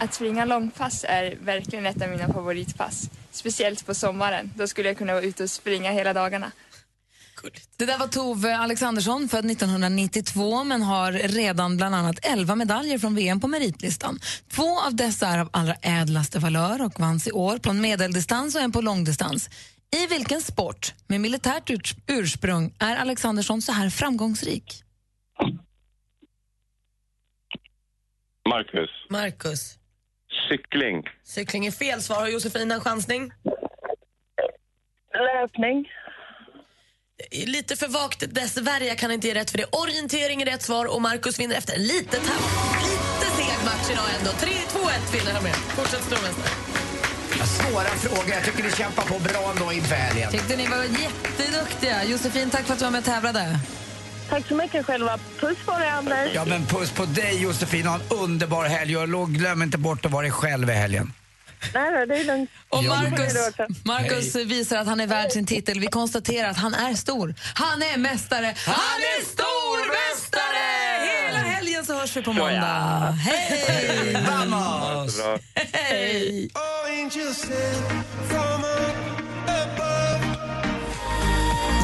Att springa långpass är verkligen ett av mina favoritpass. Speciellt på sommaren. Då skulle jag kunna vara ute och springa hela dagarna. Det där var Tove Alexandersson, född 1992 men har redan bland annat 11 medaljer från VM på meritlistan. Två av dessa är av allra ädlaste valör och vanns i år på en medeldistans och en på långdistans. I vilken sport med militärt urs- ursprung är Alexandersson så här framgångsrik? Marcus. Marcus, Cykling. cykling är fel svar. Har Josefin en chansning? Löpning. Lite för vagt dessvärre, jag kan inte ge rätt för det. Orientering är rätt svar och Marcus vinner efter en lite, tapp, lite seg match idag ändå. 3-2-1 vinner han med. Fortsätt stormästare. Svåra frågor. Jag tycker ni kämpar på bra ändå inför helgen. Tyckte ni var jätteduktiga. Josefin, tack för att du var med och tävlade. Tack så mycket själva. Puss på dig, Anders. Ja, men puss på dig Josefin. Ha en underbar helg och glöm inte bort att vara dig själv i helgen. Nej, nej, det är lugnt. Och Marcus, Marcus visar att han är värd sin titel. Vi konstaterar att han är stor. Han är mästare. Han är stormästare! Hela helgen så hörs vi på måndag. Hej! Vamos! Hej!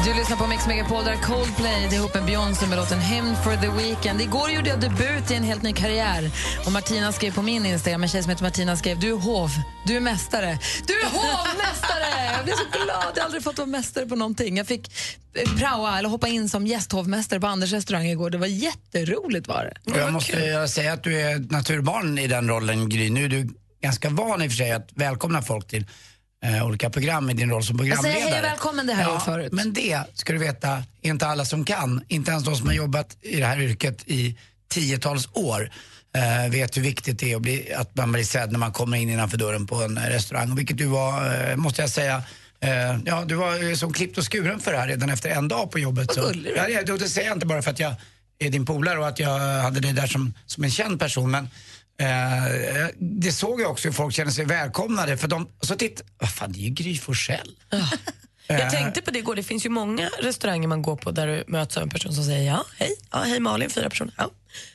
Du lyssnar på Mix Megapol där Coldplay ihop med Beyoncé med låten Hymn for the Weekend. Igår gjorde jag debut i en helt ny karriär. Och Martina skrev på min Instagram, en tjej som heter Martina skrev du är hov, du är mästare. Du är hovmästare! Jag blev så glad, jag har aldrig fått vara mästare på någonting. Jag fick eh, praoa eller hoppa in som gästhovmästare på Anders restaurang igår. Det var jätteroligt var det. Och jag måste säga att du är naturbarn i den rollen Gry. Nu är du ganska van i och för sig att välkomna folk till eh, olika program i din roll som Jag säger programledare. hej och välkommen, det jag gjort förut. Men det, ska du veta, är inte alla som kan. Inte ens de som har jobbat i det här yrket i tiotals år eh, vet hur viktigt det är att, bli, att man blir sedd när man kommer in innanför dörren på en eh, restaurang. Och vilket du var, eh, måste jag säga, eh, ja, du var som klippt och skuren för det här redan efter en dag på jobbet. Så, ja, det, det säger jag inte bara för att jag är din polare och att jag hade dig där som, som en känd person. Men eh, det såg jag också hur folk kände sig välkomnade. För de, så titt, vad fan det är ju Gry Forssell. Jag Eh. tänkte på det igår, det finns ju många restauranger man går på där du möts av en person som säger ja, hej, ja, hej Malin, fyra personer, ja,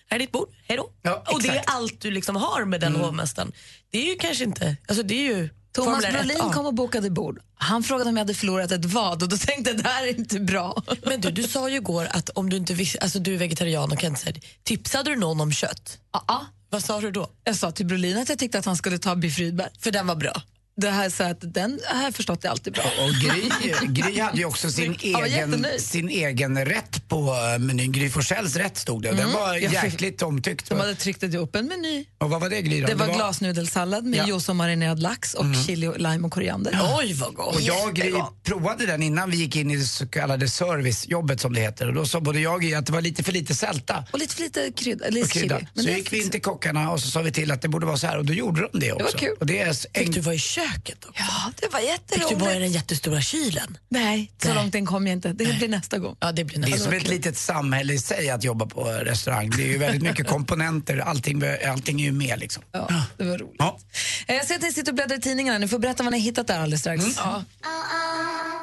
här är ditt bord, hej då. och det är allt du liksom har med den hovmästaren. Det är ju kanske inte, alltså det är ju Thomas Formel 1 Brolin kom och bokade bord. Han frågade om jag hade förlorat ett vad och då tänkte jag det här är inte bra. Men du, du sa ju igår att om du inte visste, alltså du är vegetarian och kan inte säga det. Tipsade du någon om kött? Ja. Vad sa du då? Jag sa till Brolin att jag tyckte att han skulle ta Biff Rydberg. För den var bra? Det här så att den har jag förstått är alltid bra. Och Gry, Gry hade ju också sin var egen, sin egen rätt på eh, menyn. Gry Forssells rätt stod det. Den Mm. var jäkligt omtyckt. De hade tryckt upp en meny. Och vad var det Gry då? Det var glasnudelsallad med Ja. juice och marinerad lax och Mm. chili, och lime och koriander. Oj, vad gott! Och jag och Gry provade den innan vi gick in i det så kallade servicejobbet som det heter. Och då sa både jag och Gry att det var lite för lite sälta. Och lite för lite krydda. Lite och krydda. chili. Men Så det- gick vi in till kockarna och så sa vi till att det borde vara så här och då gjorde de det också. var kul. Och det är Fick du vara i köket köket också. Ja, det var Fick jätteroligt. du vara i den jättestora kylen? Nej, så långt in kom jag inte. Det blir nästa gång. Ja, det blir Det är nästa som ett litet samhälle i sig att jobba på restaurang. Det är ju väldigt mycket komponenter, allting, allting är ju med liksom. Ja, det var roligt. Ja. Eh, Jag ser att ni sitter och bläddrar i tidningarna. Ni får berätta vad ni har hittat där alldeles strax. Ja.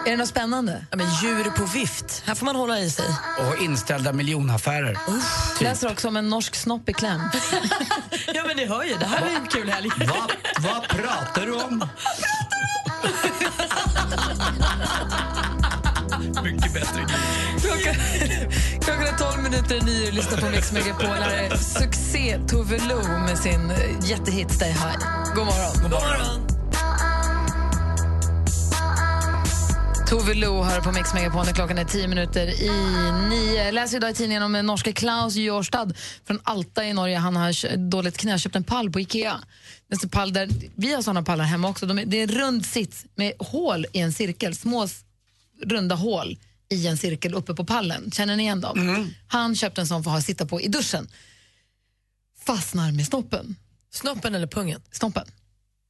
Är det något spännande? Ja, men djur på vift. Här får man hålla i sig. Och inställda miljonaffärer. Jag läser också om en norsk snopp i kläm. Ja, men ni hör ju. Det här är en kul helg. Vad, vad pratar du om? Mycket bättre Klockan, klockan är 12 minuter i nio och lyssnar på Mix Megapol. Här är succé Tove Lo med sin eh, jättehit Stay High. God morgon. God morgon. Tove Lo hör på Mix Megapol när klockan är 10 minuter i nio. Jag läser idag i tidningen om den norske Klaus Jørstad från Alta i Norge. Han har dåligt knä, köpt en pall på Ikea. Det är en pall där, vi har såna pallar hemma också. De är, det är en rund sits med hål i en cirkel, små runda hål i en cirkel uppe på pallen. Känner ni igen dem? Han köpte en sån för att ha sitta på i duschen. Fastnar med snoppen. Snoppen eller pungen? Snoppen.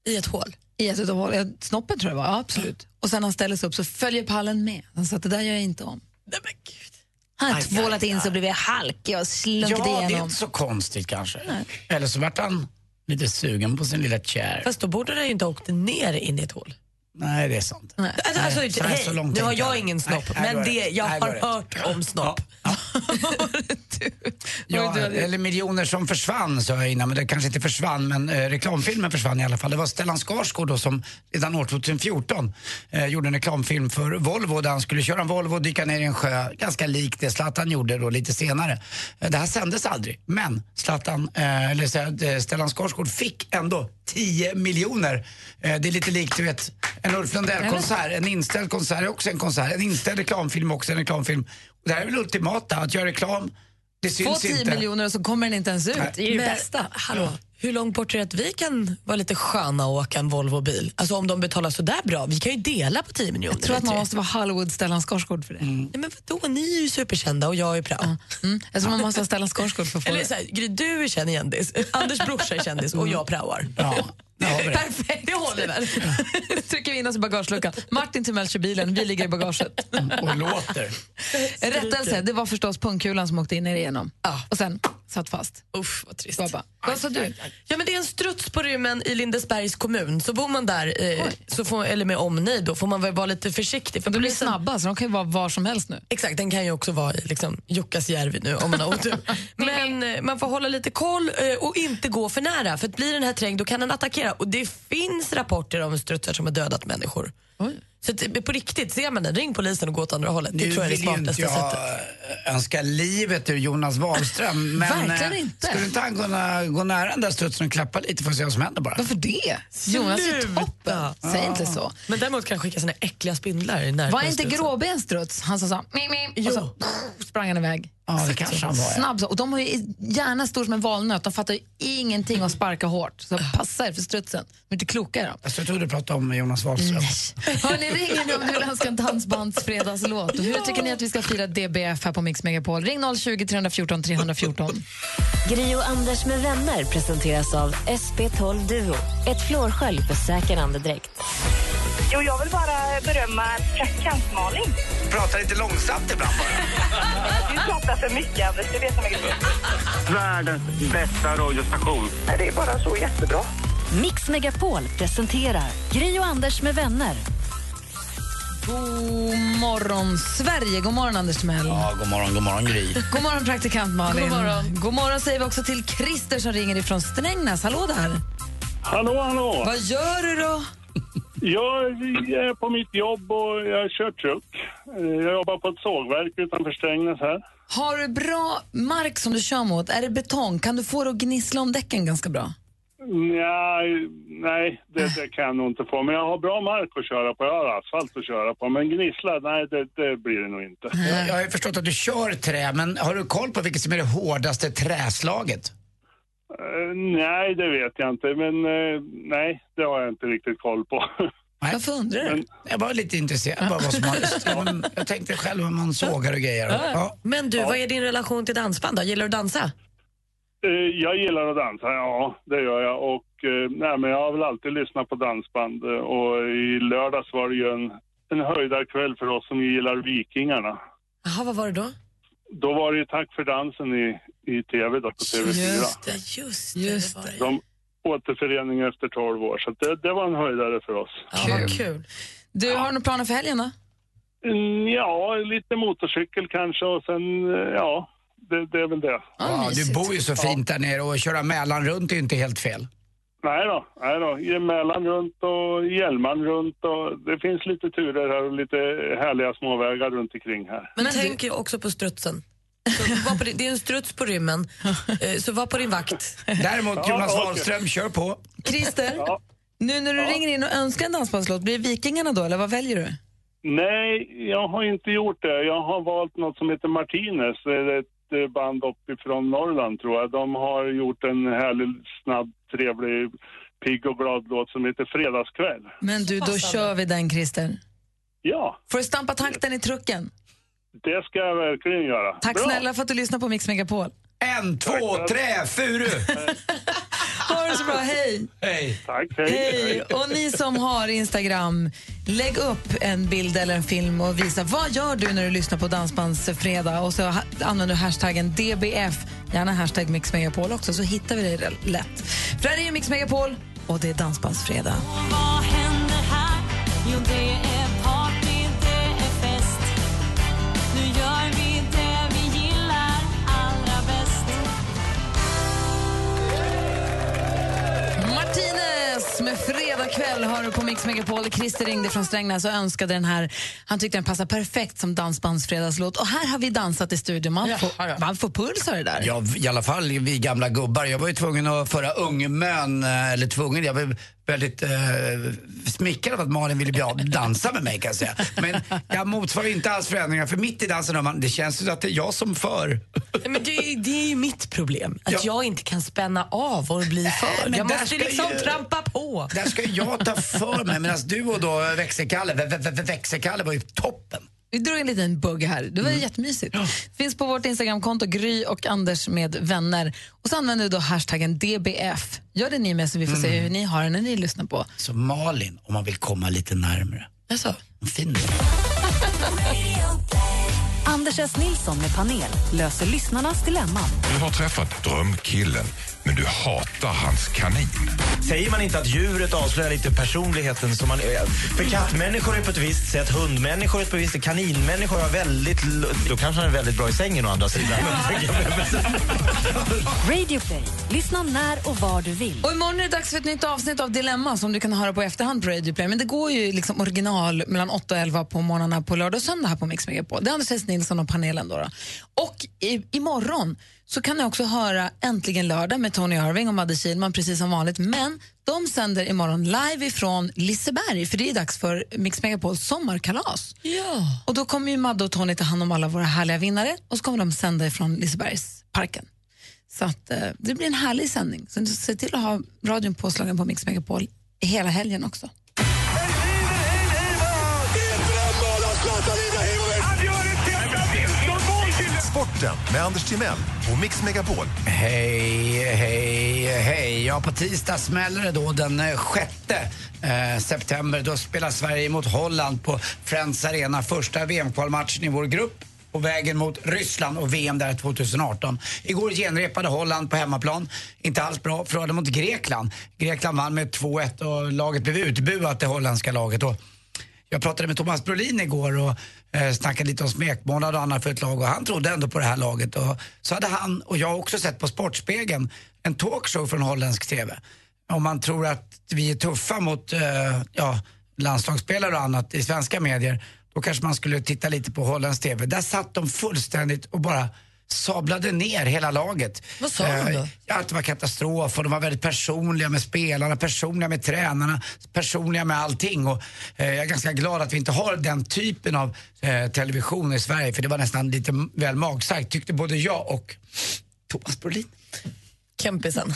I ett hål? I ett utav hål. Ja, Snoppen tror jag det var, ja, absolut. Och sen när han ställer sig upp så följer pallen med. Han sa att det där gör jag inte om. Nej, men gud. Han har tvålat in sig och blivit halkig och slunkit Ja, det är igenom. inte så konstigt kanske. Eller så vart han lite sugen på sin lilla chair. Fast då borde det ju inte ha åkt ner in i ett hål. Nej, det är sant. Nej. Alltså, alltså, Nej, så här hej, så långt nu har jag jag. ingen snopp, Nej, men det, jag har rätt. hört om snopp. Ja, eller miljoner som försvann sa jag innan, men det kanske inte försvann, men eh, reklamfilmen försvann i alla fall. Det var Stellan Skarsgård då som redan år 2014 eh, gjorde en reklamfilm för Volvo där han skulle köra en Volvo och dyka ner i en sjö, ganska likt det Zlatan gjorde då lite senare. Eh, det här sändes aldrig, men Zlatan, eh, eller så, eh, Stellan Skarsgård fick ändå 10 miljoner. Eh, det är lite likt du vet, en Ulf Lundell-konsert, en inställd konsert är också en konsert, en inställd reklamfilm är också en reklamfilm. Det här är väl ultimata, att göra reklam det Få syns 10 inte. miljoner och så kommer den inte ens ut. Nej. Det är ju det Men, bästa. Hallå, hur långt bort är det att vi kan vara lite sköna och åka en Volvo-bil? Alltså om de betalar så där bra, vi kan ju dela på 10 miljoner. Jag tror att man måste vara Hollywood Stellan Skarsgård för det. Nej, men vadå, ni är ju superkända och jag är prao. Mm. Jag tror man måste ha Stellan Skarsgård för att få Eller det. så här, Gry, du är känd kändis, Anders brorsa är kändis och jag praoar. Ja, Perfekt, det håller väl. trycker vi in oss i bagageluckan. Martin Timell kör bilen, vi ligger i bagaget. Och låter. Rättelse, det var förstås pungkulan som åkte in igenom. Ja. Och sen satt fast. Usch, vad trist. Bara, Vad sa du? Ja, men det är en struts på rymmen i Lindesbergs kommun. Så bor man där, eh, så får, eller med omnejd, då får man väl vara lite försiktig. För De blir snabba, så de kan ju vara var som helst nu. Exakt, den kan ju också vara i liksom, Jukkasjärvi nu om man har otur. Men eh, man får hålla lite koll eh, och inte gå för nära. För att blir den här trängd då kan den attackera. Och det finns rapporter om strutsar som har dödat människor. Så att, eh, på riktigt, ser man den, ring polisen och gå åt andra hållet. Det Nu tror jag är det smartaste jag sättet. eh, önska livet ur Jonas Wahlström. Men Verkligen eh, inte. skulle inte han kunna gå nära den där strutsen och klappa lite för att se vad som händer bara? Varför det? Jonas är toppen. Säg inte så. Men däremot kan jag skicka såna äckliga spindlar i närheten Var inte gråben struts? Han som sa mim, mim, och så sprang han iväg. Ja, det kanske han var. Ja. Snabb så. Och de har ju hjärna stor som en valnöt. De fattar ju ingenting och sparka hårt. Så passa er för strutsen. De är inte kloka de. Alltså, jag trodde du pratade om Jonas Wahlström. Hörni, ring nu om du vill önska en dansbandsfredagslåt. Och Hur tycker ni att vi ska fira DBF här på Mix Megapol? Ring 020 314 314. Gri och Anders med vänner presenteras av SP12 Duo. Ett flårskölj för säker andedräkt. Jo, jag vill bara berömma praktikant Malin. Pratar lite långsamt ibland bara. Du pratar för mycket, Anders. Det vet jag mycket Världens bästa radiostation. Det är bara så jättebra. Mix Megapol presenterar Gri och Anders med vänner. God morgon, Sverige. God morgon, Anders Timell. Ja, god morgon, god morgon Gry. God morgon, praktikant Malin. God morgon. God morgon säger vi också till Christer som ringer ifrån Strängnäs. Hallå där. Hallå, hallå! Vad gör du då? Jag är på mitt jobb och jag kör truck. Eh, Jag jobbar på ett sågverk utanför Strängnäs här. Har du bra mark som du kör mot? Är det betong? Kan du få det att gnissla om däcken ganska bra? Nja, nej, det, det kan jag nog inte få. Men jag har bra mark att köra på. Jag har asfalt att köra på. Men gnissla, nej, det, det blir det nog inte. Jag, jag har förstått att du kör trä, men har du koll på vilket som är det hårdaste träslaget? Eh, nej, det vet jag inte. Men eh, nej, det har jag inte riktigt koll på. Varför undrar du? Jag var lite intresserad bara vad som har... Ja, men Jag tänkte själv hur man sågar och grejer. Ja. Men du, vad är din relation till dansband då? Gillar du att dansa? Eh, Jag gillar att dansa, ja det gör jag. Och nej, men jag har väl alltid lyssnat på dansband och i lördags var det ju en, en höjdarkväll för oss som gillar Vikingarna. Jaha, vad var det då? Då var det ju Tack för dansen i, i tv då på TV4. Just det, just det. Just det. De återförening efter 12 år, så det, det var en höjdare för oss. Kul. Kul. Du, har du några planer för helgen då? Mm, Ja, lite motorcykel kanske och sen, eh, ja, det, det är väl det. Ja, du bor ju så fint där nere och köra Mälaren runt är ju inte helt fel. Nej då, nej då. Mälaren runt och Hjälman runt och det finns lite turer här och lite härliga småvägar runt omkring här. Men tänk ju också på strutsen. Så var på din, det är en struts på rymmen, eh, så var på din vakt. Däremot Jonas Wahlström, kör på. Christer, nu när du ringer in och önskar en dansbandslåt, blir det Vikingarna då eller vad väljer du? Nej, jag har inte gjort det. Jag har valt något som heter Martinez. Det är ett eh, band uppifrån Norrland tror jag. De har gjort en härlig, snabb, trevlig, pigg och glad låt som heter Fredagskväll. Men du, då kör vi den Christer. Ja, Får du stampa takten i trucken? Det ska jag verkligen göra. Tack Bra. snälla för att du lyssnar på Mix Megapol. En, två, tre, furu! Ha det så bra, hej! Hej. Tack, Hej! Och ni som har Instagram, lägg upp en bild eller en film och visa vad gör du när du lyssnar på Dansbandsfredag och så använder du hashtaggen DBF, gärna hashtag Mix Megapol också, så hittar vi dig lätt. För det här är ju Mix Megapol och det är Dansbandsfredag. Vad händer här? Jo, det är Fredagkväll har du på Mix Megapol. Christer ringde från Strängnäs och önskade den här. Han tyckte den passar perfekt som dansbandsfredagslåt. Och här har vi dansat i studion. Man, får, man får puls av det där. Ja, i alla fall vi gamla gubbar. Jag var ju tvungen att föra ungmön, eh, eller tvungen, jag var väldigt eh, smickrad av att Malin ville bli dansa med mig kan jag säga. Men jag motsvarar inte alls förändringar, för mitt i dansen har man, det känns ju att det är jag som för. Men det, är- det är ju mitt problem, att jag inte kan spänna av och bli för. men jag måste liksom ju- trampa på. Där ska jag ta för mig, medan du och då växelkalle, vä- vä- vä- växelkalle var ju toppen. Vi drog en liten bugg här. Det var jättemysigt. Finns på vårt Instagramkonto, Gry och Anders med vänner. Och så använder du då hashtaggen DBF. Gör det ni med så vi får se hur ni har det när ni lyssnar på. Så Malin, om man vill komma lite närmre. Alltså. En fin Anders S. Nilsson med panel löser lyssnarnas dilemman. Du har träffat drömkillen, men du hatar hans kanin. Säger man inte att djuret avslöjar lite personligheten som man är? För kattmänniskor är på ett visst sätt, hundmänniskor är på ett visst sätt, kaninmänniskor har väldigt... Då kanske han är väldigt bra i sängen å andra sidan. Radio Play. Lyssna när och var du vill. Och imorgon är det dags för ett nytt avsnitt av Dilemma som du kan höra på efterhand på Radio Play. Men det går ju liksom original mellan 8 och 11 på morgnarna på lördag och söndag här på Mix Megapol. Det är Anders S. Nilsson och panelen då. då. Och i, imorgon så kan ni också höra Äntligen lördag med Tony Irving och Madde Kihlman precis som vanligt. Men de sänder imorgon live ifrån Liseberg för det är dags för Mix Megapols sommarkalas. Ja. Och då kommer ju Madde och Tony ta hand om alla våra härliga vinnare och så kommer de sända ifrån Lisebergsparken. Så att, eh, det blir en härlig sändning. Så se till att ha radion påslagen på Mix Megapol hela helgen också. Sporten med Anders Timell och Mix Megapol. Hej, hej, hej. Ja, på tisdag smäller det då den eh, sjätte 6 eh, september. Då spelar Sverige mot Holland på Friends Arena. Första VM-kvalmatchen i vår grupp på vägen mot Ryssland och VM där 2018. Igår genrepade Holland på hemmaplan. Inte alls bra. Förlorade mot Grekland. Grekland vann med 2-1 och laget blev utbuat, det holländska laget. Och jag pratade med Thomas Brolin igår och eh, snackade lite om smekmånad och annat för ett lag och han trodde ändå på det här laget. Och så hade han och jag också sett på Sportspegeln en talkshow från holländsk TV. Om man tror att vi är tuffa mot eh, ja, landslagsspelare och annat i svenska medier, då kanske man skulle titta lite på holländsk TV. Där satt de fullständigt och bara sablade ner hela laget. Vad sa de då? Eh, att det var katastrof och de var väldigt personliga med spelarna, personliga med tränarna, personliga med allting. Och, eh, jag är ganska glad att vi inte har den typen av eh, television i Sverige för det var nästan lite väl magstarkt tyckte både jag och Thomas Brolin. Kempisen.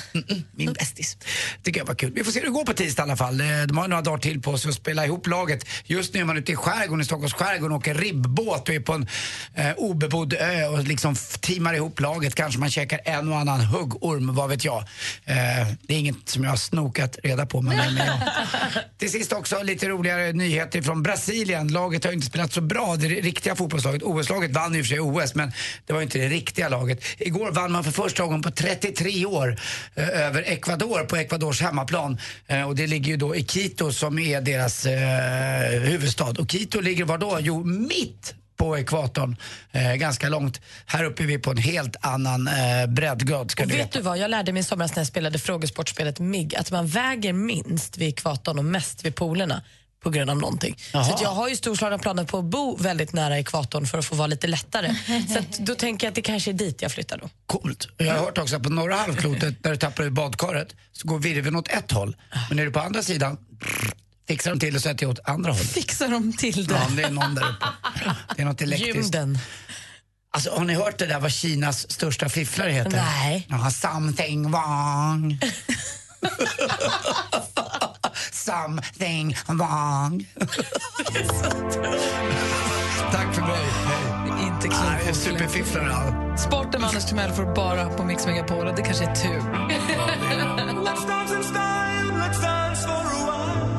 Min bästis. Tycker jag var kul. Vi får se hur det går på tisdag i alla fall. Eh, De har några dagar till på sig att spela ihop laget. Just nu är man ute i skärgården, i Stockholms skärgård och åker ribbåt och är på en eh, obebodd ö och liksom teamar ihop laget. Kanske man käkar en och annan huggorm, vad vet jag. Eh, det är inget som jag har snokat reda på. Men, jag. Till sist också lite roligare nyheter från Brasilien. Laget har inte spelat så bra, det riktiga fotbollslaget. OS-laget vann ju för sig OS, men det var inte det riktiga laget. Igår vann man för första gången på 33 år eh, över Ecuador på Ecuadors hemmaplan. Eh, och det ligger ju då i Quito som är deras eh, huvudstad. Och Quito ligger var då? Jo, mitt på ekvatorn. Eh, ganska långt. Här uppe är vi på en helt annan eh, breddgrad ska Och ni vet veta. du vad, jag lärde mig i somras när jag spelade frågesportspelet MIG att man väger minst vid ekvatorn och mest vid polerna på grund av någonting. Jaha. Så jag har ju storslagna planer på att bo väldigt nära ekvatorn för att få vara lite lättare. Så då tänker jag att det kanske är dit jag flyttar då. Coolt. Jag har hört också att på norra halvklotet, där du tappar ur badkaret, så går virveln åt ett håll. Men är du på andra sidan, fixar de till det så att det är åt andra hållet. Fixar de till det? Ja, det är någon där uppe. Det är något elektriskt. Gymden. Alltså, har ni hört det där vad Kinas största fifflare heter? Nej. Ja, something wrong. something wrong. Tack för mig. Hej. Inte är superfifflare. ja. Sporten med Anders Timell får bara på Mix Megapol och det kanske är tur. Let's dance in style, let's dance for a while.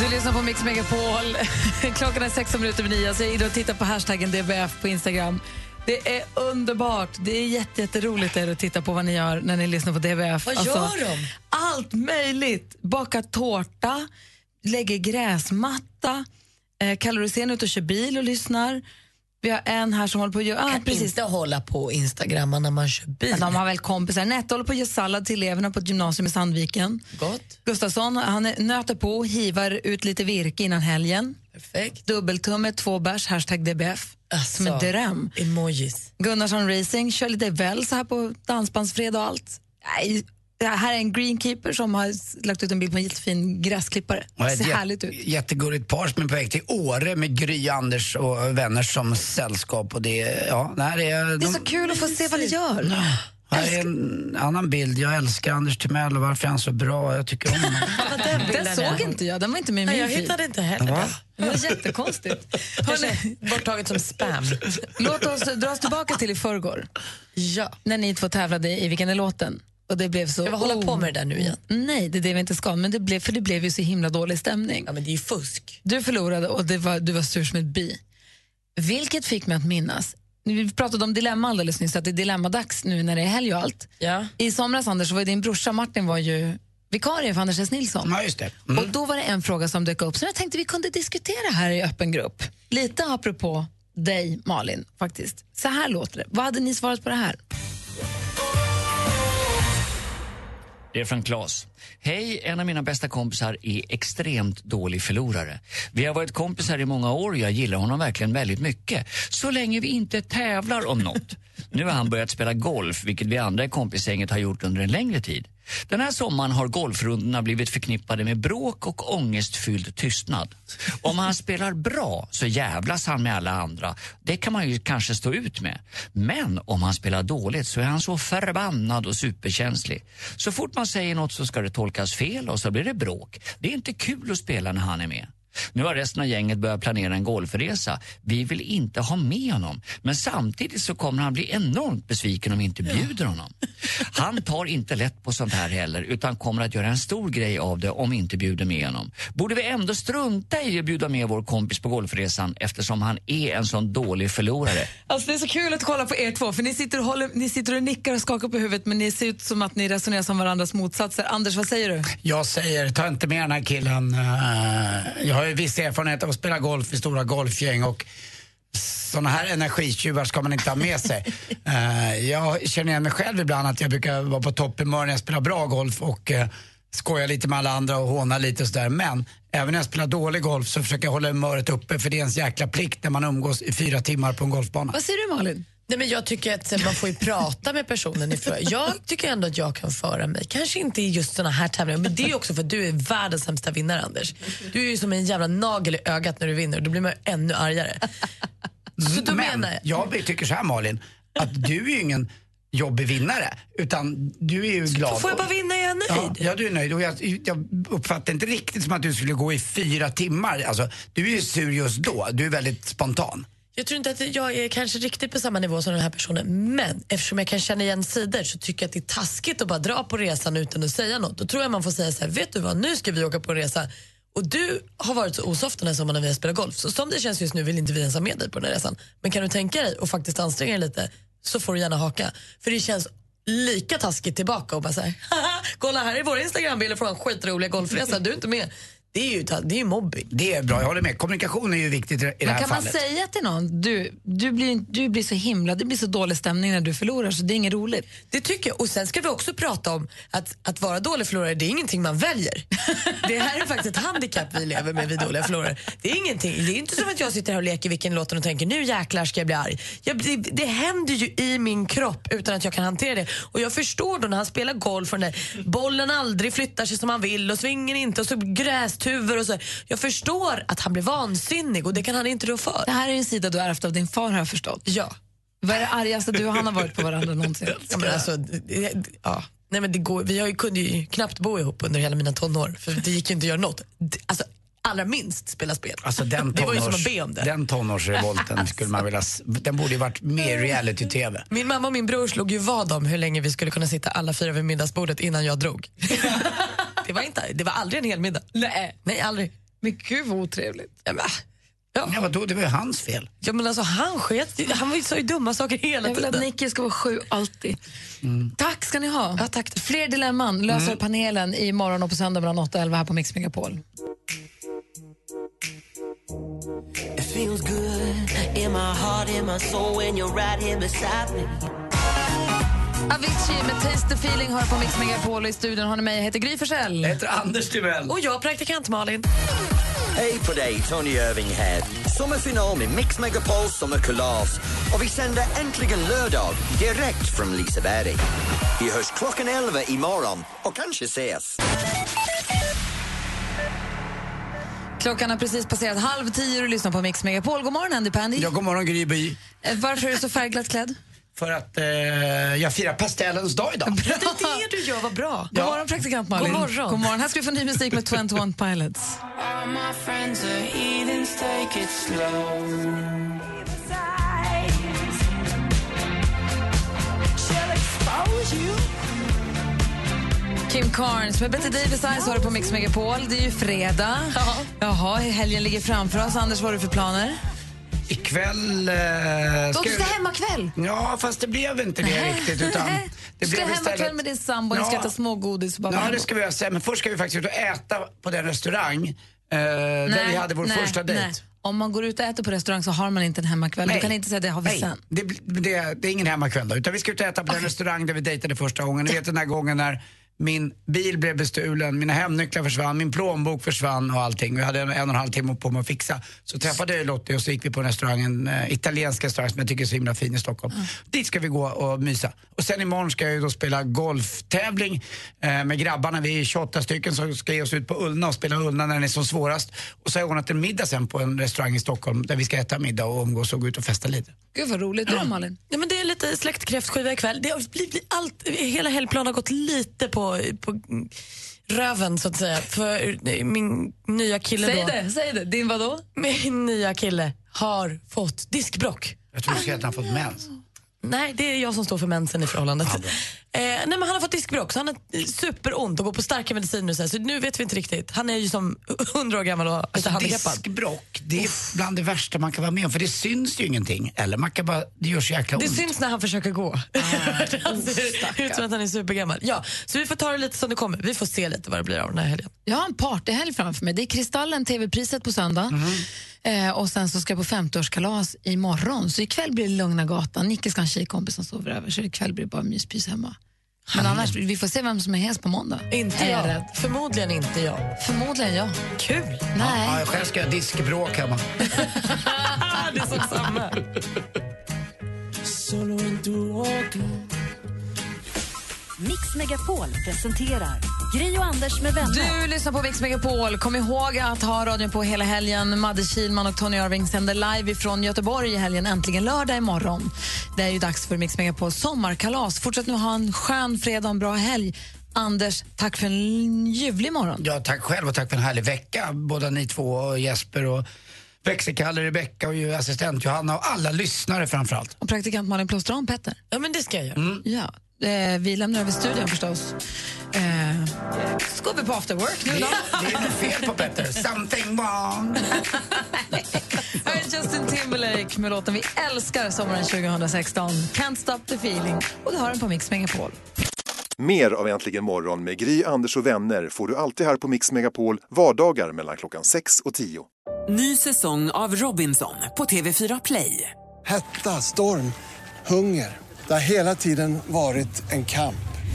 Du lyssnar på Mix Megapol. Klockan är 16 minuter över 9. Jag säger in och titta på hashtaggen DBF på Instagram. Det är underbart. Det är jätte, jätteroligt att titta på vad ni gör när ni lyssnar på DBF. Vad gör de? Allt möjligt. Bakar tårta, lägger gräsmatta. Eh, Kalle Rosén ute och kör bil och lyssnar. Vi har en här som håller på att göra... Ah, Kan precis. inte hålla på Instagram när man kör bil. De har väl kompisar. Nette håller på att göra sallad till eleverna på ett gymnasium i Sandviken. Gott. Gustafsson han nöter på, hivar ut lite virke innan helgen. Perfekt. Dubbeltumme, två bärs, hashtag DBF. Som en dröm. Emojis. Gunnarsson Racing kör lite väl så här på dansbandsfredag och allt. Nej, det här är en greenkeeper som har lagt ut en bild på en jättefin gräsklippare. Det ett ser härligt ut. Jättegulligt par som är på väg till Åre med Gry, Anders och vänner som sällskap. Och det, är- ja, nej, det, är, Det är så kul att få se vad ni gör. Här är en annan bild. Jag älskar Anders Timell och varför är han så bra? Jag tycker om honom. Den såg inte jag, den var inte med i Nej, min jag feed. hittade inte heller Va? Det var jättekonstigt. Kanske borttaget som spam. Låt oss dra oss tillbaka till i förrgår. Ja. När ni två tävlade i Vilken är låten? Och det blev så... Ska vi hålla på med det där nu igen? Nej, det är det vi inte ska. Men det blev, för det blev ju så himla dålig stämning. Ja, men det är ju fusk. Du förlorade och det var, du var sur som ett bi. Vilket fick mig att minnas vi pratade om dilemma alldeles nyss, att det är dilemmadags nu när det är helg och allt. Ja. I somras, Anders, så var ju din brorsa Martin var ju vikarie för Anders S. Nilsson. Ja, just det. Mm. Och då var det en fråga som dök upp som jag tänkte vi kunde diskutera här i öppen grupp. Lite apropå dig, Malin, faktiskt. Så här låter det. Vad hade ni svarat på det här? Det är från Claes. Hej, en av mina bästa kompisar är extremt dålig förlorare. Vi har varit kompisar i många år och jag gillar honom verkligen väldigt mycket. Så länge vi inte tävlar om något. Nu har han börjat spela golf, vilket vi andra i kompisgänget har gjort under en längre tid. Den här sommaren har golfrundorna blivit förknippade med bråk och ångestfylld tystnad. Om han spelar bra så jävlas han med alla andra. Det kan man ju kanske stå ut med. Men om han spelar dåligt så är han så förbannad och superkänslig. Så fort man säger något så ska det tolkas fel och så blir det bråk. Det är inte kul att spela när han är med. Nu har resten av gänget börjat planera en golfresa. Vi vill inte ha med honom. Men samtidigt så kommer han bli enormt besviken om vi inte bjuder honom. Han tar inte lätt på sånt här heller utan kommer att göra en stor grej av det om vi inte bjuder med honom. Borde vi ändå strunta i att bjuda med vår kompis på golfresan eftersom han är en sån dålig förlorare? Alltså det är så kul att kolla på er två, för ni sitter och, håller, ni sitter och nickar och skakar på huvudet men ni ser ut som att ni resonerar som varandras motsatser. Anders, vad säger du? Jag säger, ta inte med den här killen. Eh, Jag har ju viss erfarenhet av att spela golf i stora golfgäng och såna här energitjuvar ska man inte ha med sig. Eh, Jag känner igen mig själv ibland att jag brukar vara på topphumör när jag spelar bra golf och eh, skoja lite med alla andra och håna lite och sådär. Men även när jag spelar dålig golf så försöker jag hålla humöret uppe för det är ens jäkla plikt när man umgås i fyra timmar på en golfbana. Vad säger du Malin? Nej, men jag tycker att eh, man får ju prata med personen i för. Jag tycker ändå att jag kan föra mig. Kanske inte i just såna här tävlingar, men det är också för att du är världens sämsta vinnare, Anders. Du är ju som en jävla nagel i ögat när du vinner och då blir man ännu argare. Så då Men menar jag... jag tycker så här Malin, att du är ju ingen jobbig vinnare, utan du är ju glad. Får jag bara vinna är jag nöjd. Ja, ja, du är nöjd. Och jag, jag uppfattar inte riktigt som att du skulle gå i fyra timmar. Alltså, du är ju sur just då. Du är väldigt spontan. Jag tror inte att jag är kanske riktigt på samma nivå som den här personen men eftersom jag kan känna igen sidor så tycker jag att det är taskigt att bara dra på resan utan att säga något. Då tror jag man får säga så här, vet du vad, nu ska vi åka på en resa och du har varit så osoft den här sommaren när vi har spelat golf. Så som det känns just nu vill inte vi ens ha med dig på den här resan. Men kan du tänka dig och faktiskt anstränga dig lite så får du gärna haka. För det känns lika taskigt tillbaka och bara säga kolla här är vår Instagrambild från en skitroliga golfresa, du är inte med. Det är ju, det är ju mobbing. Det är bra, jag håller med. Kommunikation är ju viktigt i det Men här kan man fallet. säga till någon, du, du, blir, du blir så himla, det blir så dålig stämning när du förlorar så det är inget roligt. Det tycker jag. Och sen ska vi också prata om att, att vara dålig förlorare, det är ingenting man väljer. Det här är faktiskt ett handikapp vi lever med, vi dåliga förlorare. Det är ingenting. Det är inte som att jag sitter här och leker vilken låten och tänker nu jäklar ska jag bli arg. Jag, det, det händer ju i min kropp utan att jag kan hantera det. Och jag förstår då när han spelar golf och den där bollen aldrig flyttar sig som han vill och svingar inte och så grästuvor och så. Jag förstår att han blir vansinnig och det kan han inte rå för. Det här är en sida du har ärvt av din far har jag förstått. Ja. Vad är det argaste du och han har varit på varandra någonsin? Ja, men alltså, ja. Nej, men det går, vi har ju, kunde ju knappt bo ihop under hela mina tonår för det gick ju inte att göra något. Alltså, allra minst spela spel. Alltså den, det var ju som tonårs, att be om det. den tonårsrevolten skulle man vilja... Den borde ju varit mer reality-tv. Min mamma och min bror slog ju vad om hur länge vi skulle kunna sitta alla fyra vid middagsbordet innan jag drog. det, var inte, det var aldrig en hel middag. Nej. Nej, aldrig. Men gud vad otrevligt. Ja, men, Ja, vadå, det var ju hans fel. ja, men alltså, han sket Han var ju så dumma saker hela Jag vill tiden. att Nicky ska vara sju alltid. Tack ska ni ha. Ja, tack. Fler dilemman löser panelen i morgon och på söndag mellan 8 och 11 här på Mix Megapol. It feels good in my heart, in my soul when you're right here beside me. Avicii med Taste the feeling har på Mix Megapol i studion har ni mig, jag heter Gry Forssell. Jag heter Anders Timell. Och jag, praktikant Malin. Hej på dig, Tony Irving här. Sommarfinal med Mix Megapols sommarkalas. Och vi sänder äntligen lördag direkt från Liseberg. Vi hörs klockan 11 imorgon och kanske ses. Klockan har precis passerat halv tio och du lyssnar på Mix Megapol. God morgon Andy Pandy. Ja, god morgon Gry By. Eh, Varför är du så färgglatt klädd? För att eh, jag firar pastellens dag idag. Det är det du gör, vad bra. God morgon praktikant Malin. God morgon. God morgon. Här ska vi få ny musik med 21 Pilots. All my friends are heathens, take it slow. She'll expose you. Kim Carnes med Betty Davis Eyes har du på Mix Megapol. Det är ju fredag. Jaha, helgen ligger framför oss. Anders, vad har du för planer? Ikväll... Eh, Då, du ska hemma kväll. Ja, fast det blev inte det riktigt. Utan det Du ska blev hemma istället- kväll med din sambo, ni ska Ja. äta smågodis och bara Ja, det ska vi göra sen. Men först ska vi faktiskt ut och äta på den restaurang eh, där vi hade vår nej, första dejt. nej. Om man går ut och äter på restaurang så har man inte en hemmakväll. Du kan inte säga det har vi Nej, sen. det, det, det är ingen hemmakväll då, utan vi ska ut och äta på den restaurang där vi dejtade första gången. Ni vet den där gången när min bil blev bestulen, mina hemnycklar försvann, min plånbok försvann och allting. Vi hade en, en och en halv timme på mig att fixa. Så träffade jag Lottie och så gick vi på en restaurang, en eh, italiensk restaurang som jag tycker är så himla fin i Stockholm. Dit ska vi gå och mysa. Och sen imorgon ska jag ju då spela golftävling eh, med grabbarna. Vi är 28 stycken som ska ge oss ut på Ullna och spela Ullna när den är som svårast. Och så har jag ordnat en middag sen på en restaurang i Stockholm där vi ska äta middag och umgås och gå ut och festa lite. Gud vad roligt. Du då Malin? Ja, men det är lite släktkräftskiva ikväll. Det har blivit allt, hela helgplanen har gått lite på, på röven så att säga. För min nya kille Säg då. det, säg det. Din vadå? Min nya kille har fått diskbrock. Jag tror du skulle att han fått mens. Nej, det är jag som står för mensen i förhållandet. eh, nej, men han har fått diskbråck så han har superont och går på starka mediciner. och Så, här, så nu vet vi inte riktigt. Han är ju som 100 år gammal och Alltså, handikappad. diskbrock, det är bland det värsta man kan vara med om för det syns ju ingenting. Eller man kan bara, det gör så jäkla ont. Det syns när han försöker gå. han ser ut som att han är supergammal. Ja, så vi får ta det lite som det kommer. Vi får se lite vad det blir av den här helgen. Jag har en partyhelg framför mig. Det är Kristallen, TV-priset på söndag. Eh, och sen så ska jag på 50-årskalas imorgon. Så ikväll blir det lugna gatan. Nicke ska ha en tjejkompis som sover över. Så ikväll blir det bara myspys hemma. Men annars, vi får se vem som är hes på måndag. Inte jag. rädd. Förmodligen inte jag. Förmodligen jag. Kul! Nej. Ja, jag själv ska jag diskbråk hemma. det är så samma. Mix Megapol presenterar Gri och Anders med vänner. Du lyssnar på Mix Megapol. Kom ihåg att ha radion på hela helgen. Madde Kilman och Tony Irving sänder live ifrån Göteborg i helgen. Äntligen lördag imorgon. Det är ju dags för Mix Megapols sommarkalas. Fortsätt nu ha en skön fredag och en bra helg. Anders, tack för en ljuvlig morgon. Ja, tack själv och tack för en härlig vecka. Båda ni två, och Jesper och växelkalle Rebecka och ju assistent Johanna och alla lyssnare framförallt. Och praktikant Malin plåstrar om Petter. Ja, men det ska jag göra. Mm. Ja. Eh, vi lämnar över studion förstås. Eh, ska vi på after work nu då? Det, det är något fel på Petter. Something wrong. Här är Justin Timberlake med låten vi älskar sommaren 2016. Can't stop the feeling. Och du har den på Mix Megapol. Mer av Äntligen morgon med Gry, Anders och vänner får du alltid här på Mix Megapol vardagar mellan klockan 6 och 10. Ny säsong av Robinson på TV4 Play. Hetta, storm, hunger. Det har hela tiden varit en kamp.